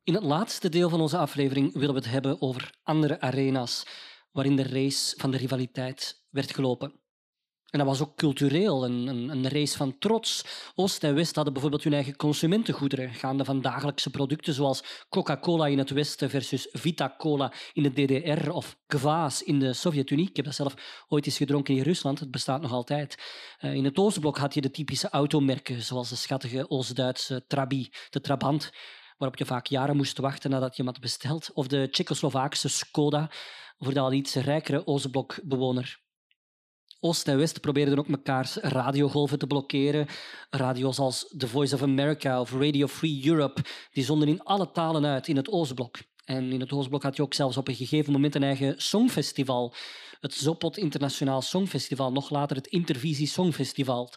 Speaker 1: In het laatste deel van onze aflevering willen we het hebben over andere arena's waarin de race van de rivaliteit werd gelopen. En dat was ook cultureel, een, een, een, race van trots. Oost en West hadden bijvoorbeeld hun eigen consumentengoederen, gaande van dagelijkse producten zoals Coca-Cola in het Westen versus Vita-Cola in de DDR of Kvaas in de Sovjet-Unie. Ik heb dat zelf ooit eens gedronken in Rusland, het bestaat nog altijd. Uh, in het Oostblok had je de typische automerken, zoals de schattige Oost-Duitse Trabi, de Trabant, waarop je vaak jaren moest wachten nadat je hem had besteld, of de Tsjechoslovaakse Skoda, voor de al iets rijkere Oostblokbewoner. Oost en West probeerden ook mekaars radiogolven te blokkeren. Radio's als The Voice of America of Radio Free Europe, die zonden in alle talen uit in het Oostblok. En in het Oostblok had je ook zelfs op een gegeven moment een eigen songfestival. Het Zopot Internationaal Songfestival, nog later het Intervisie Songfestival.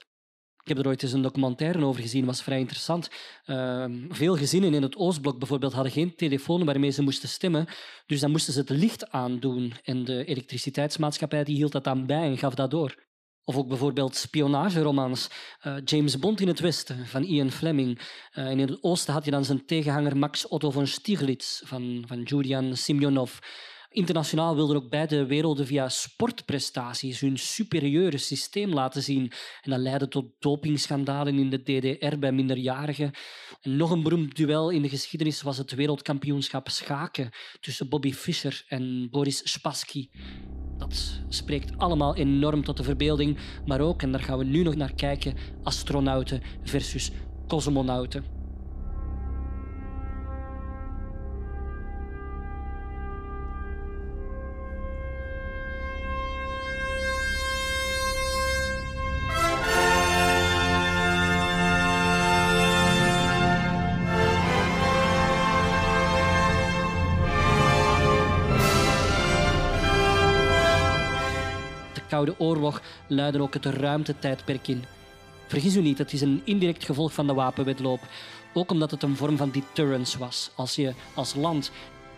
Speaker 1: Ik heb er ooit eens een documentaire over gezien, was vrij interessant. Ehm, veel gezinnen in het Oostblok bijvoorbeeld hadden geen telefoon waarmee ze moesten stemmen, dus dan moesten ze het licht aandoen. En de elektriciteitsmaatschappij die hield dat dan bij en gaf dat door. Of ook bijvoorbeeld spionageromans. Uh, James Bond in het Westen van Ian Fleming. Uh, en in het Oosten had je dan zijn tegenhanger Max Otto von Stieglitz van, van Julian Simjonov. Internationaal wilden ook beide werelden via sportprestaties hun superieure systeem laten zien. En dat leidde tot dopingschandalen in de DDR bij minderjarigen. En nog een beroemd duel in de geschiedenis was het wereldkampioenschap schaken tussen Bobby Fischer en Boris Spassky. Dat spreekt allemaal enorm tot de verbeelding, maar ook, en daar gaan we nu nog naar kijken, astronauten versus cosmonauten. Luiden ook het ruimtetijdperk in. Vergis u niet, het is een indirect gevolg van de wapenwedloop. Ook omdat het een vorm van deterrence was. Als je als land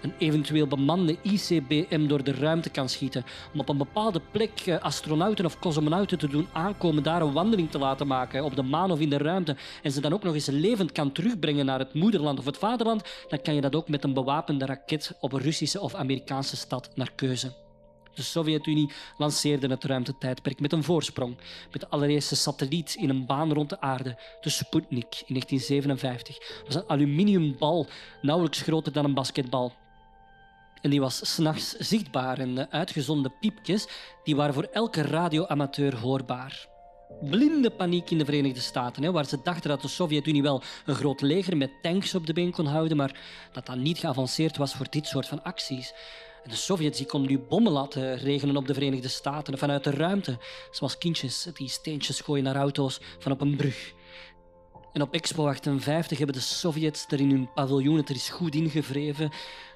Speaker 1: een eventueel bemande ICBM door de ruimte kan schieten. Om op een bepaalde plek eh, astronauten of cosmonauten te doen aankomen, daar een wandeling te laten maken op de maan of in de ruimte. En ze dan ook nog eens levend kan terugbrengen naar het moederland of het vaderland, dan kan je dat ook met een bewapende raket op een Russische of Amerikaanse stad naar keuze. De Sovjet-Unie lanceerde het ruimtetijdperk met een voorsprong, met de allereerste satelliet in een baan rond de aarde, de Sputnik, in 1957. Dat was een aluminiumbal, nauwelijks groter dan een basketbal. En die was s'nachts zichtbaar en de uitgezonden piepjes die waren voor elke radioamateur hoorbaar. Blinde paniek in de Verenigde Staten, hè, waar ze dachten dat de Sovjet-Unie wel een groot leger met tanks op de been kon houden, maar dat dat niet geavanceerd was voor dit soort van acties. De Sovjets konden nu bommen laten regenen op de Verenigde Staten vanuit de ruimte, zoals kindjes die steentjes gooien naar auto's van op een brug. En op Expo 58 hebben de Sovjets er in hun paviljoen het er is goed ingevreven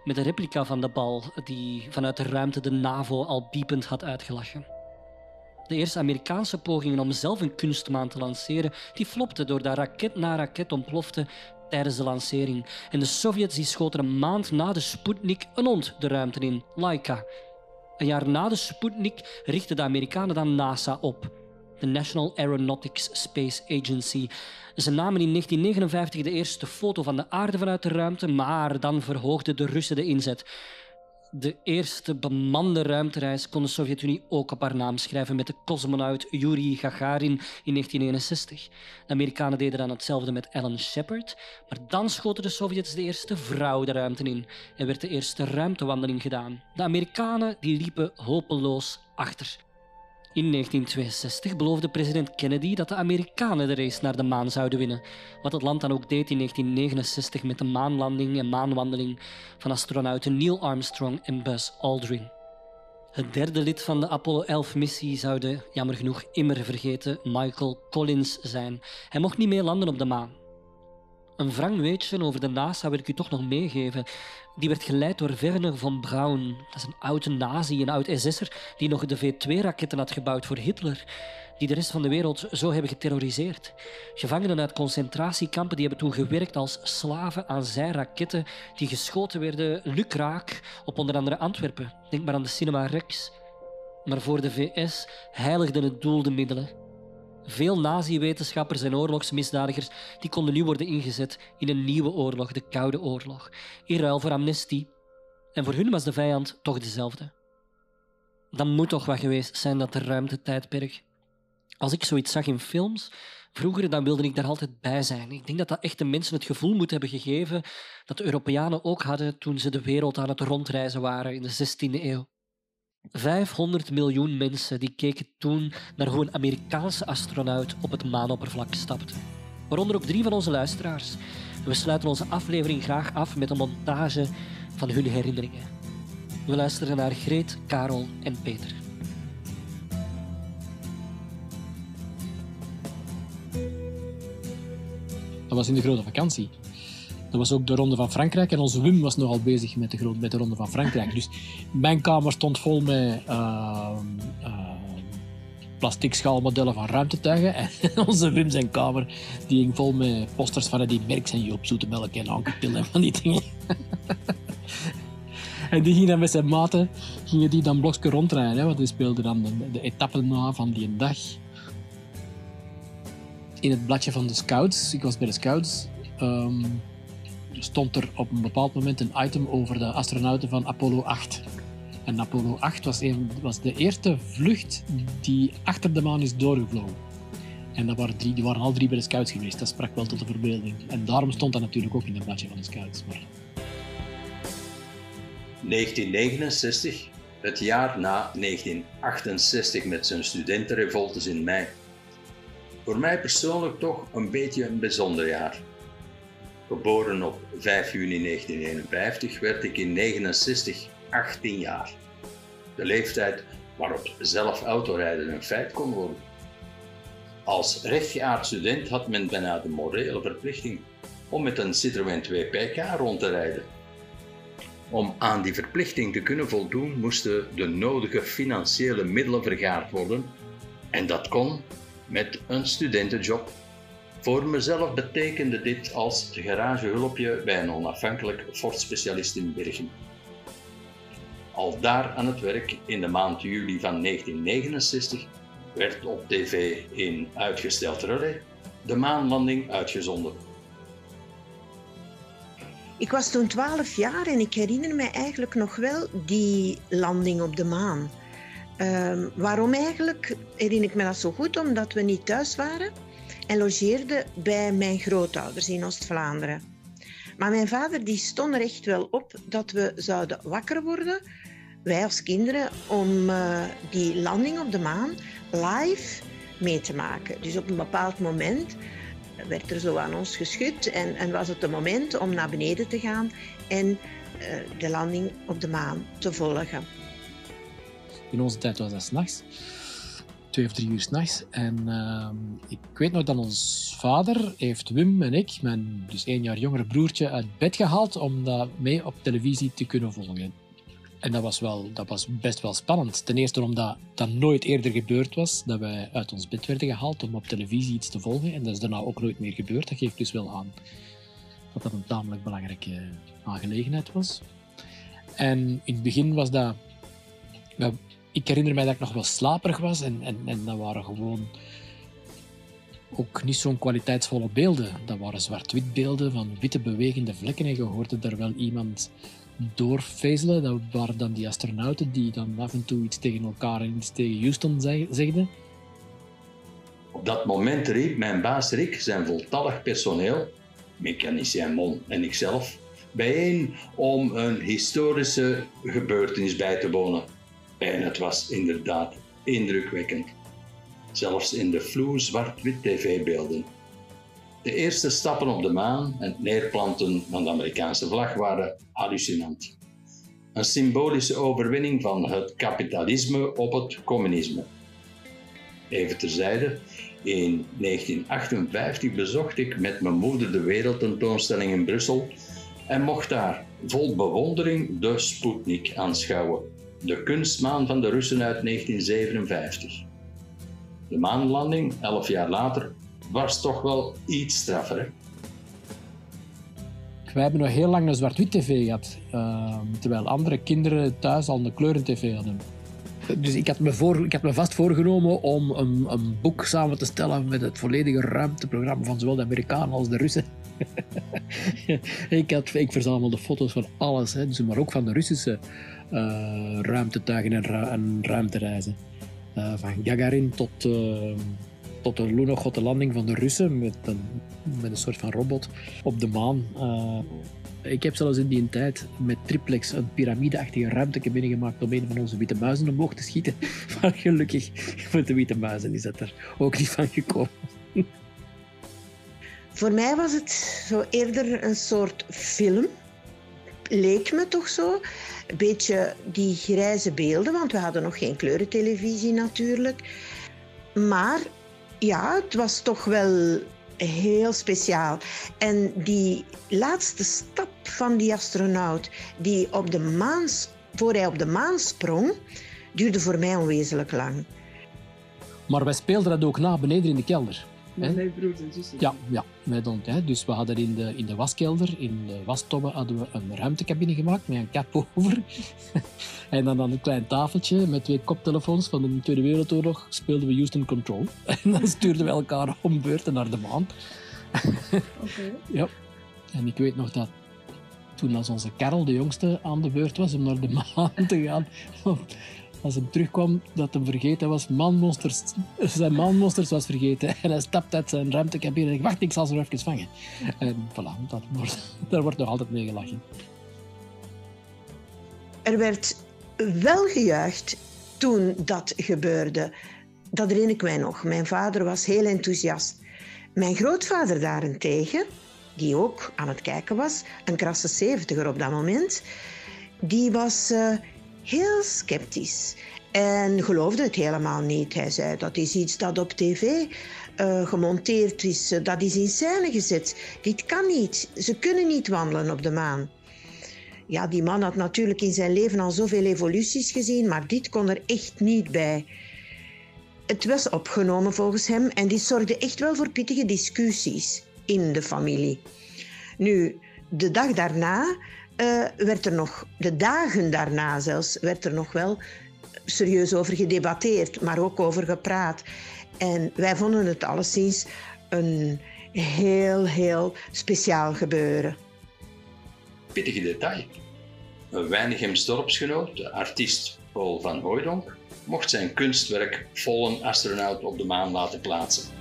Speaker 1: met een replica van de bal die vanuit de ruimte de NAVO al biepend had uitgelachen. De eerste Amerikaanse pogingen om zelf een kunstmaan te lanceren, die flopten doordat raket na raket ontplofte tijdens de lancering. En de Sovjets die schoten een maand na de Sputnik een hond de ruimte in, Laika. Een jaar na de Sputnik richtten de Amerikanen dan NASA op, de National Aeronautics Space Agency. Ze namen in 1959 de eerste foto van de aarde vanuit de ruimte, maar dan verhoogden de Russen de inzet. De eerste bemande ruimtereis kon de Sovjet-Unie ook op haar naam schrijven met de cosmonaut Yuri Gagarin in 1961. De Amerikanen deden dan hetzelfde met Alan Shepard, maar dan schoten de Sovjets de eerste vrouw de ruimte in en werd de eerste ruimtewandeling gedaan. De Amerikanen die liepen hopeloos achter. In 1962 beloofde president Kennedy dat de Amerikanen de race naar de maan zouden winnen, wat het land dan ook deed in 1969 met de maanlanding en maanwandeling van astronauten Neil Armstrong en Buzz Aldrin. Het derde lid van de Apollo 11-missie zou de, jammer genoeg, immer vergeten Michael Collins zijn. Hij mocht niet meer landen op de maan. Een wrang weetje over de NASA wil ik u toch nog meegeven. Die werd geleid door Werner von Braun. Dat is een oude nazi, een oud SS'er, die nog de V-2-raketten had gebouwd voor Hitler. Die de rest van de wereld zo hebben geterroriseerd. Gevangenen uit concentratiekampen die hebben toen gewerkt als slaven aan zijraketten die geschoten werden lukraak op onder andere Antwerpen. Denk maar aan de Cinema Rex. Maar voor de VS heiligden het doel de middelen. Veel nazi-wetenschappers en oorlogsmisdadigers die konden nu worden ingezet in een nieuwe oorlog, de Koude Oorlog, in ruil voor amnestie. En voor hun was de vijand toch dezelfde. Dan moet toch wat geweest zijn dat ruimtetijdperk. Als ik zoiets zag in films, vroeger, dan wilde ik daar altijd bij zijn. Ik denk dat dat echt de mensen het gevoel moet hebben gegeven dat de Europeanen ook hadden toen ze de wereld aan het rondreizen waren in de 16e eeuw. 500 miljoen mensen die keken toen naar hoe een Amerikaanse astronaut op het maanoppervlak stapte. Waaronder ook drie van onze luisteraars. We sluiten onze aflevering graag af met een montage van hun herinneringen. We luisteren naar Greet, Karel en Peter.
Speaker 6: Dat was in de grote vakantie. Dat was ook de Ronde van Frankrijk en onze Wim was nogal bezig met de, grote, met de Ronde van Frankrijk. Dus mijn kamer stond vol met uh, plastic schaalmodellen van ruimtetuigen. En [LAUGHS] onze Wim zijn kamer die ging vol met posters van die Merks en Joop Zoetemelk en Anke en van die dingen. [LAUGHS] en die ging dan met zijn maten gingen die dan blokje rondrijden. Hè, want die speelden dan de, de etappen na van die dag in het bladje van de Scouts, ik was bij de Scouts, um, stond er op een bepaald moment een item over de astronauten van Apollo 8. En Apollo 8 was, was de eerste vlucht die achter de maan is doorgevlogen. En waren drie, die waren al drie bij de Scouts geweest. Dat sprak wel tot de verbeelding. En daarom stond dat natuurlijk ook in het bladje van de Scouts. Maar...
Speaker 7: 1969, het jaar na 1968 met zijn studentenrevoltes in mei. Voor mij persoonlijk toch een beetje een bijzonder jaar. Geboren op 5 juni 1951 werd ik in 69 18 jaar. De leeftijd waarop zelf autorijden een feit kon worden. Als rechtgeaard student had men bijna de morele verplichting om met een Citroën 2 PK rond te rijden. Om aan die verplichting te kunnen voldoen moesten de nodige financiële middelen vergaard worden en dat kon met een studentenjob. Voor mezelf betekende dit als garagehulpje bij een onafhankelijk Ford-specialist in Bergen. Al daar aan het werk in de maand juli van 1969 werd op tv in uitgesteld relais de maanlanding uitgezonden.
Speaker 8: Ik was toen 12 jaar en ik herinner me eigenlijk nog wel die landing op de maan. Um, waarom eigenlijk herinner ik me dat zo goed? Omdat we niet thuis waren en logeerden bij mijn grootouders in Oost-Vlaanderen. Maar mijn vader die stond er echt wel op dat we zouden wakker worden, wij als kinderen, om uh, die landing op de maan live mee te maken. Dus op een bepaald moment werd er zo aan ons geschud en, en was het het moment om naar beneden te gaan en uh, de landing op de maan te volgen.
Speaker 6: In onze tijd was dat s'nachts. Twee of drie uur s'nachts. En uh, ik weet nog dat ons vader heeft Wim en ik, mijn dus één jaar jongere broertje, uit bed gehaald om dat mee op televisie te kunnen volgen. En dat was, wel, dat was best wel spannend. Ten eerste omdat dat nooit eerder gebeurd was, dat wij uit ons bed werden gehaald om op televisie iets te volgen. En dat is daarna ook nooit meer gebeurd. Dat geeft dus wel aan dat dat een tamelijk belangrijke aangelegenheid was. En in het begin was dat ik herinner mij dat ik nog wel slaperig was en, en, en dat waren gewoon ook niet zo'n kwaliteitsvolle beelden. Dat waren zwart-wit beelden van witte bewegende vlekken en je hoorde daar wel iemand doorvezelen. Dat waren dan die astronauten die dan af en toe iets tegen elkaar en iets tegen Houston zegden.
Speaker 7: Op dat moment riep mijn baas Rick zijn voltallig personeel, mechanicien Mon en ikzelf, bijeen om een historische gebeurtenis bij te wonen. En het was inderdaad indrukwekkend. Zelfs in de vloe zwart-wit tv-beelden. De eerste stappen op de maan en het neerplanten van de Amerikaanse vlag waren hallucinant. Een symbolische overwinning van het kapitalisme op het communisme. Even terzijde, in 1958 bezocht ik met mijn moeder de wereldtentoonstelling in Brussel en mocht daar vol bewondering de Sputnik aanschouwen de kunstmaan van de Russen uit 1957. De maanlanding, elf jaar later, was toch wel iets straffer.
Speaker 6: Wij hebben nog heel lang een zwart-wit tv gehad, uh, terwijl andere kinderen thuis al een kleuren-tv hadden. Dus ik had, me voor, ik had me vast voorgenomen om een, een, boek samen te stellen met het volledige ruimteprogramma van zowel de Amerikanen als de Russen. [LAUGHS] ik, had, ik verzamelde foto's van alles, hè, dus maar ook van de Russische uh, ruimtetuigen en, en ruimtereizen. Uh, van Gagarin tot, uh, tot de Lunokhod, landing van de Russen met een, met een soort van robot op de maan. Uh, ik heb zelfs in die tijd met triplex een piramideachtige ruimte binnengemaakt om een van onze witte muizen omhoog te schieten. [LAUGHS] Maar gelukkig met de witte muizen is dat er ook niet van gekomen.
Speaker 8: Voor mij was het zo eerder een soort film. Leek me toch zo. Een beetje die grijze beelden, want we hadden nog geen kleurentelevisie natuurlijk. Maar ja, het was toch wel heel speciaal. En die laatste stap van die astronaut, die op de maan, voor hij op de maan sprong, duurde voor mij onwezenlijk lang.
Speaker 6: Maar wij speelden dat ook na beneden in de kelder.
Speaker 9: Met mijn broers en zussen.
Speaker 6: Ja, ja met ons, hè. dus we hadden in de, in de waskelder, in de wastobbe, hadden we een ruimtecabine gemaakt met een kap over. [LAUGHS] en dan aan een klein tafeltje met twee koptelefoons van de Tweede Wereldoorlog speelden we Houston Control. [LAUGHS] en dan stuurden we elkaar om beurten naar de maan.
Speaker 9: Oké. [LAUGHS]
Speaker 6: Ja. En ik weet nog dat toen als onze Karel, de jongste, aan de beurt was om naar de maan te gaan, als hij terugkwam, dat hij vergeten was, manmonsters, zijn manmonsters was vergeten. En hij stapt uit zijn ruimtecabine en ik wacht, ik zal ze even vangen. En voilà, dat wordt, [LAUGHS] daar wordt nog altijd mee gelachen.
Speaker 8: Er werd wel gejuicht toen dat gebeurde. Dat herinner ik mij nog. Mijn vader was heel enthousiast. Mijn grootvader daarentegen, die ook aan het kijken was, een krasse zeventiger op dat moment, die was... Uh, heel sceptisch en geloofde het helemaal niet. Hij zei dat is iets dat op tv uh, gemonteerd is, dat is in scène gezet. Dit kan niet. Ze kunnen niet wandelen op de maan. Ja, die man had natuurlijk in zijn leven al zoveel evoluties gezien, maar dit kon er echt niet bij. Het was opgenomen volgens hem en dit zorgde echt wel voor pittige discussies in de familie. Nu, de dag daarna uh, werd er nog, de dagen daarna zelfs, werd er nog wel serieus over gedebatteerd, maar ook over gepraat. En wij vonden het alleszins een heel, heel speciaal gebeuren.
Speaker 7: Pittige detail. Een Weinigems dorpsgenoot, de artiest Paul van Hooydonk, mocht zijn kunstwerk vol een astronaut op de maan laten plaatsen.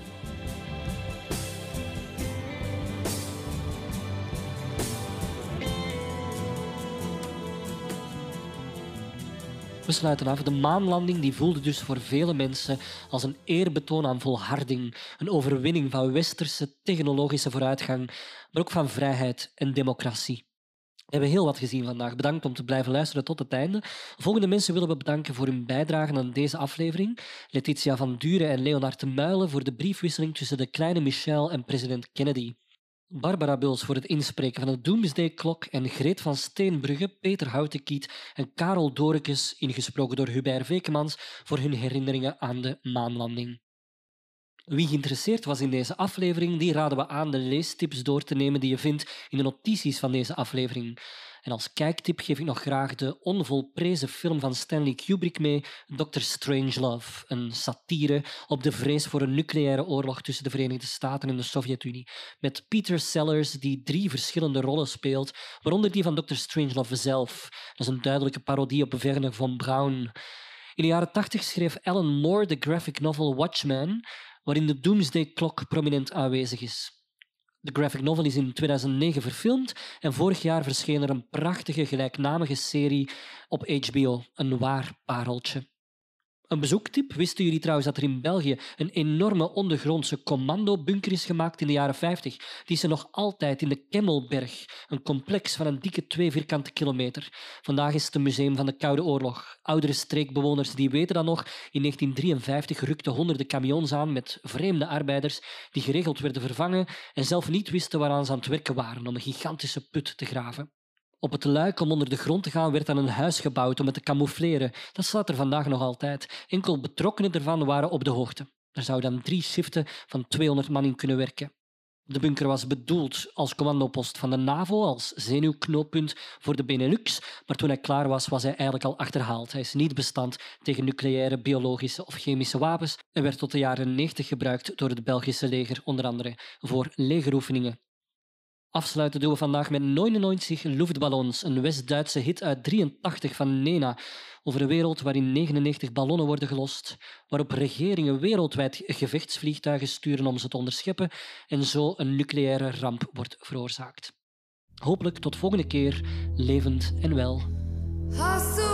Speaker 1: We sluiten af. De maanlanding die voelde dus voor vele mensen als een eerbetoon aan volharding, een overwinning van westerse technologische vooruitgang, maar ook van vrijheid en democratie. We hebben heel wat gezien vandaag. Bedankt om te blijven luisteren tot het einde. Volgende mensen willen we bedanken voor hun bijdrage aan deze aflevering. Letitia van Duren en Leonard de Muilen voor de briefwisseling tussen de kleine Michel en president Kennedy. Barbara Buls voor het inspreken van de Doomsday Klok en Greet van Steenbrugge, Peter Houtenkiet en Karel Dorekes, ingesproken door Hubert Vekemans, voor hun herinneringen aan de maanlanding. Wie geïnteresseerd was in deze aflevering, die raden we aan de leestips door te nemen die je vindt in de notities van deze aflevering. En als kijktip geef ik nog graag de onvolprezen film van Stanley Kubrick mee, Dr. Strangelove, een satire op de vrees voor een nucleaire oorlog tussen de Verenigde Staten en de Sovjet-Unie, met Peter Sellers die drie verschillende rollen speelt, waaronder die van Dr. Strangelove zelf. Dat is een duidelijke parodie op Werner von Braun. In de jaren 80 schreef Alan Moore de graphic novel Watchmen, waarin de Doomsday Clock prominent aanwezig is. De graphic novel is in 2009 verfilmd en vorig jaar verscheen er een prachtige gelijknamige serie op HBO, een waar pareltje. Een bezoektip. Wisten jullie trouwens dat er in België een enorme ondergrondse commandobunker is gemaakt in de jaren 50? Die is er nog altijd in de Kemmelberg, een complex van een dikke twee vierkante kilometer. Vandaag is het een museum van de Koude Oorlog. Oudere streekbewoners die weten dat nog. In 1953 rukten honderden camions aan met vreemde arbeiders die geregeld werden vervangen en zelf niet wisten waaraan ze aan het werken waren om een gigantische put te graven. Op het luik om onder de grond te gaan werd dan een huis gebouwd om het te camoufleren. Dat staat er vandaag nog altijd. Enkel betrokkenen ervan waren op de hoogte. Er zouden dan drie shiften van 200 man in kunnen werken. De bunker was bedoeld als commandopost van de NAVO, als zenuwknooppunt voor de Benelux, maar toen hij klaar was, was hij eigenlijk al achterhaald. Hij is niet bestand tegen nucleaire, biologische of chemische wapens en werd tot de jaren 90 gebruikt door het Belgische leger, onder andere voor legeroefeningen Afsluiten doen we vandaag met 99 Luftballons, een West-Duitse hit uit 83 van Nena over een wereld waarin 99 ballonnen worden gelost, waarop regeringen wereldwijd gevechtsvliegtuigen sturen om ze te onderscheppen en zo een nucleaire ramp wordt veroorzaakt. Hopelijk tot volgende keer, levend en wel.
Speaker 10: Lied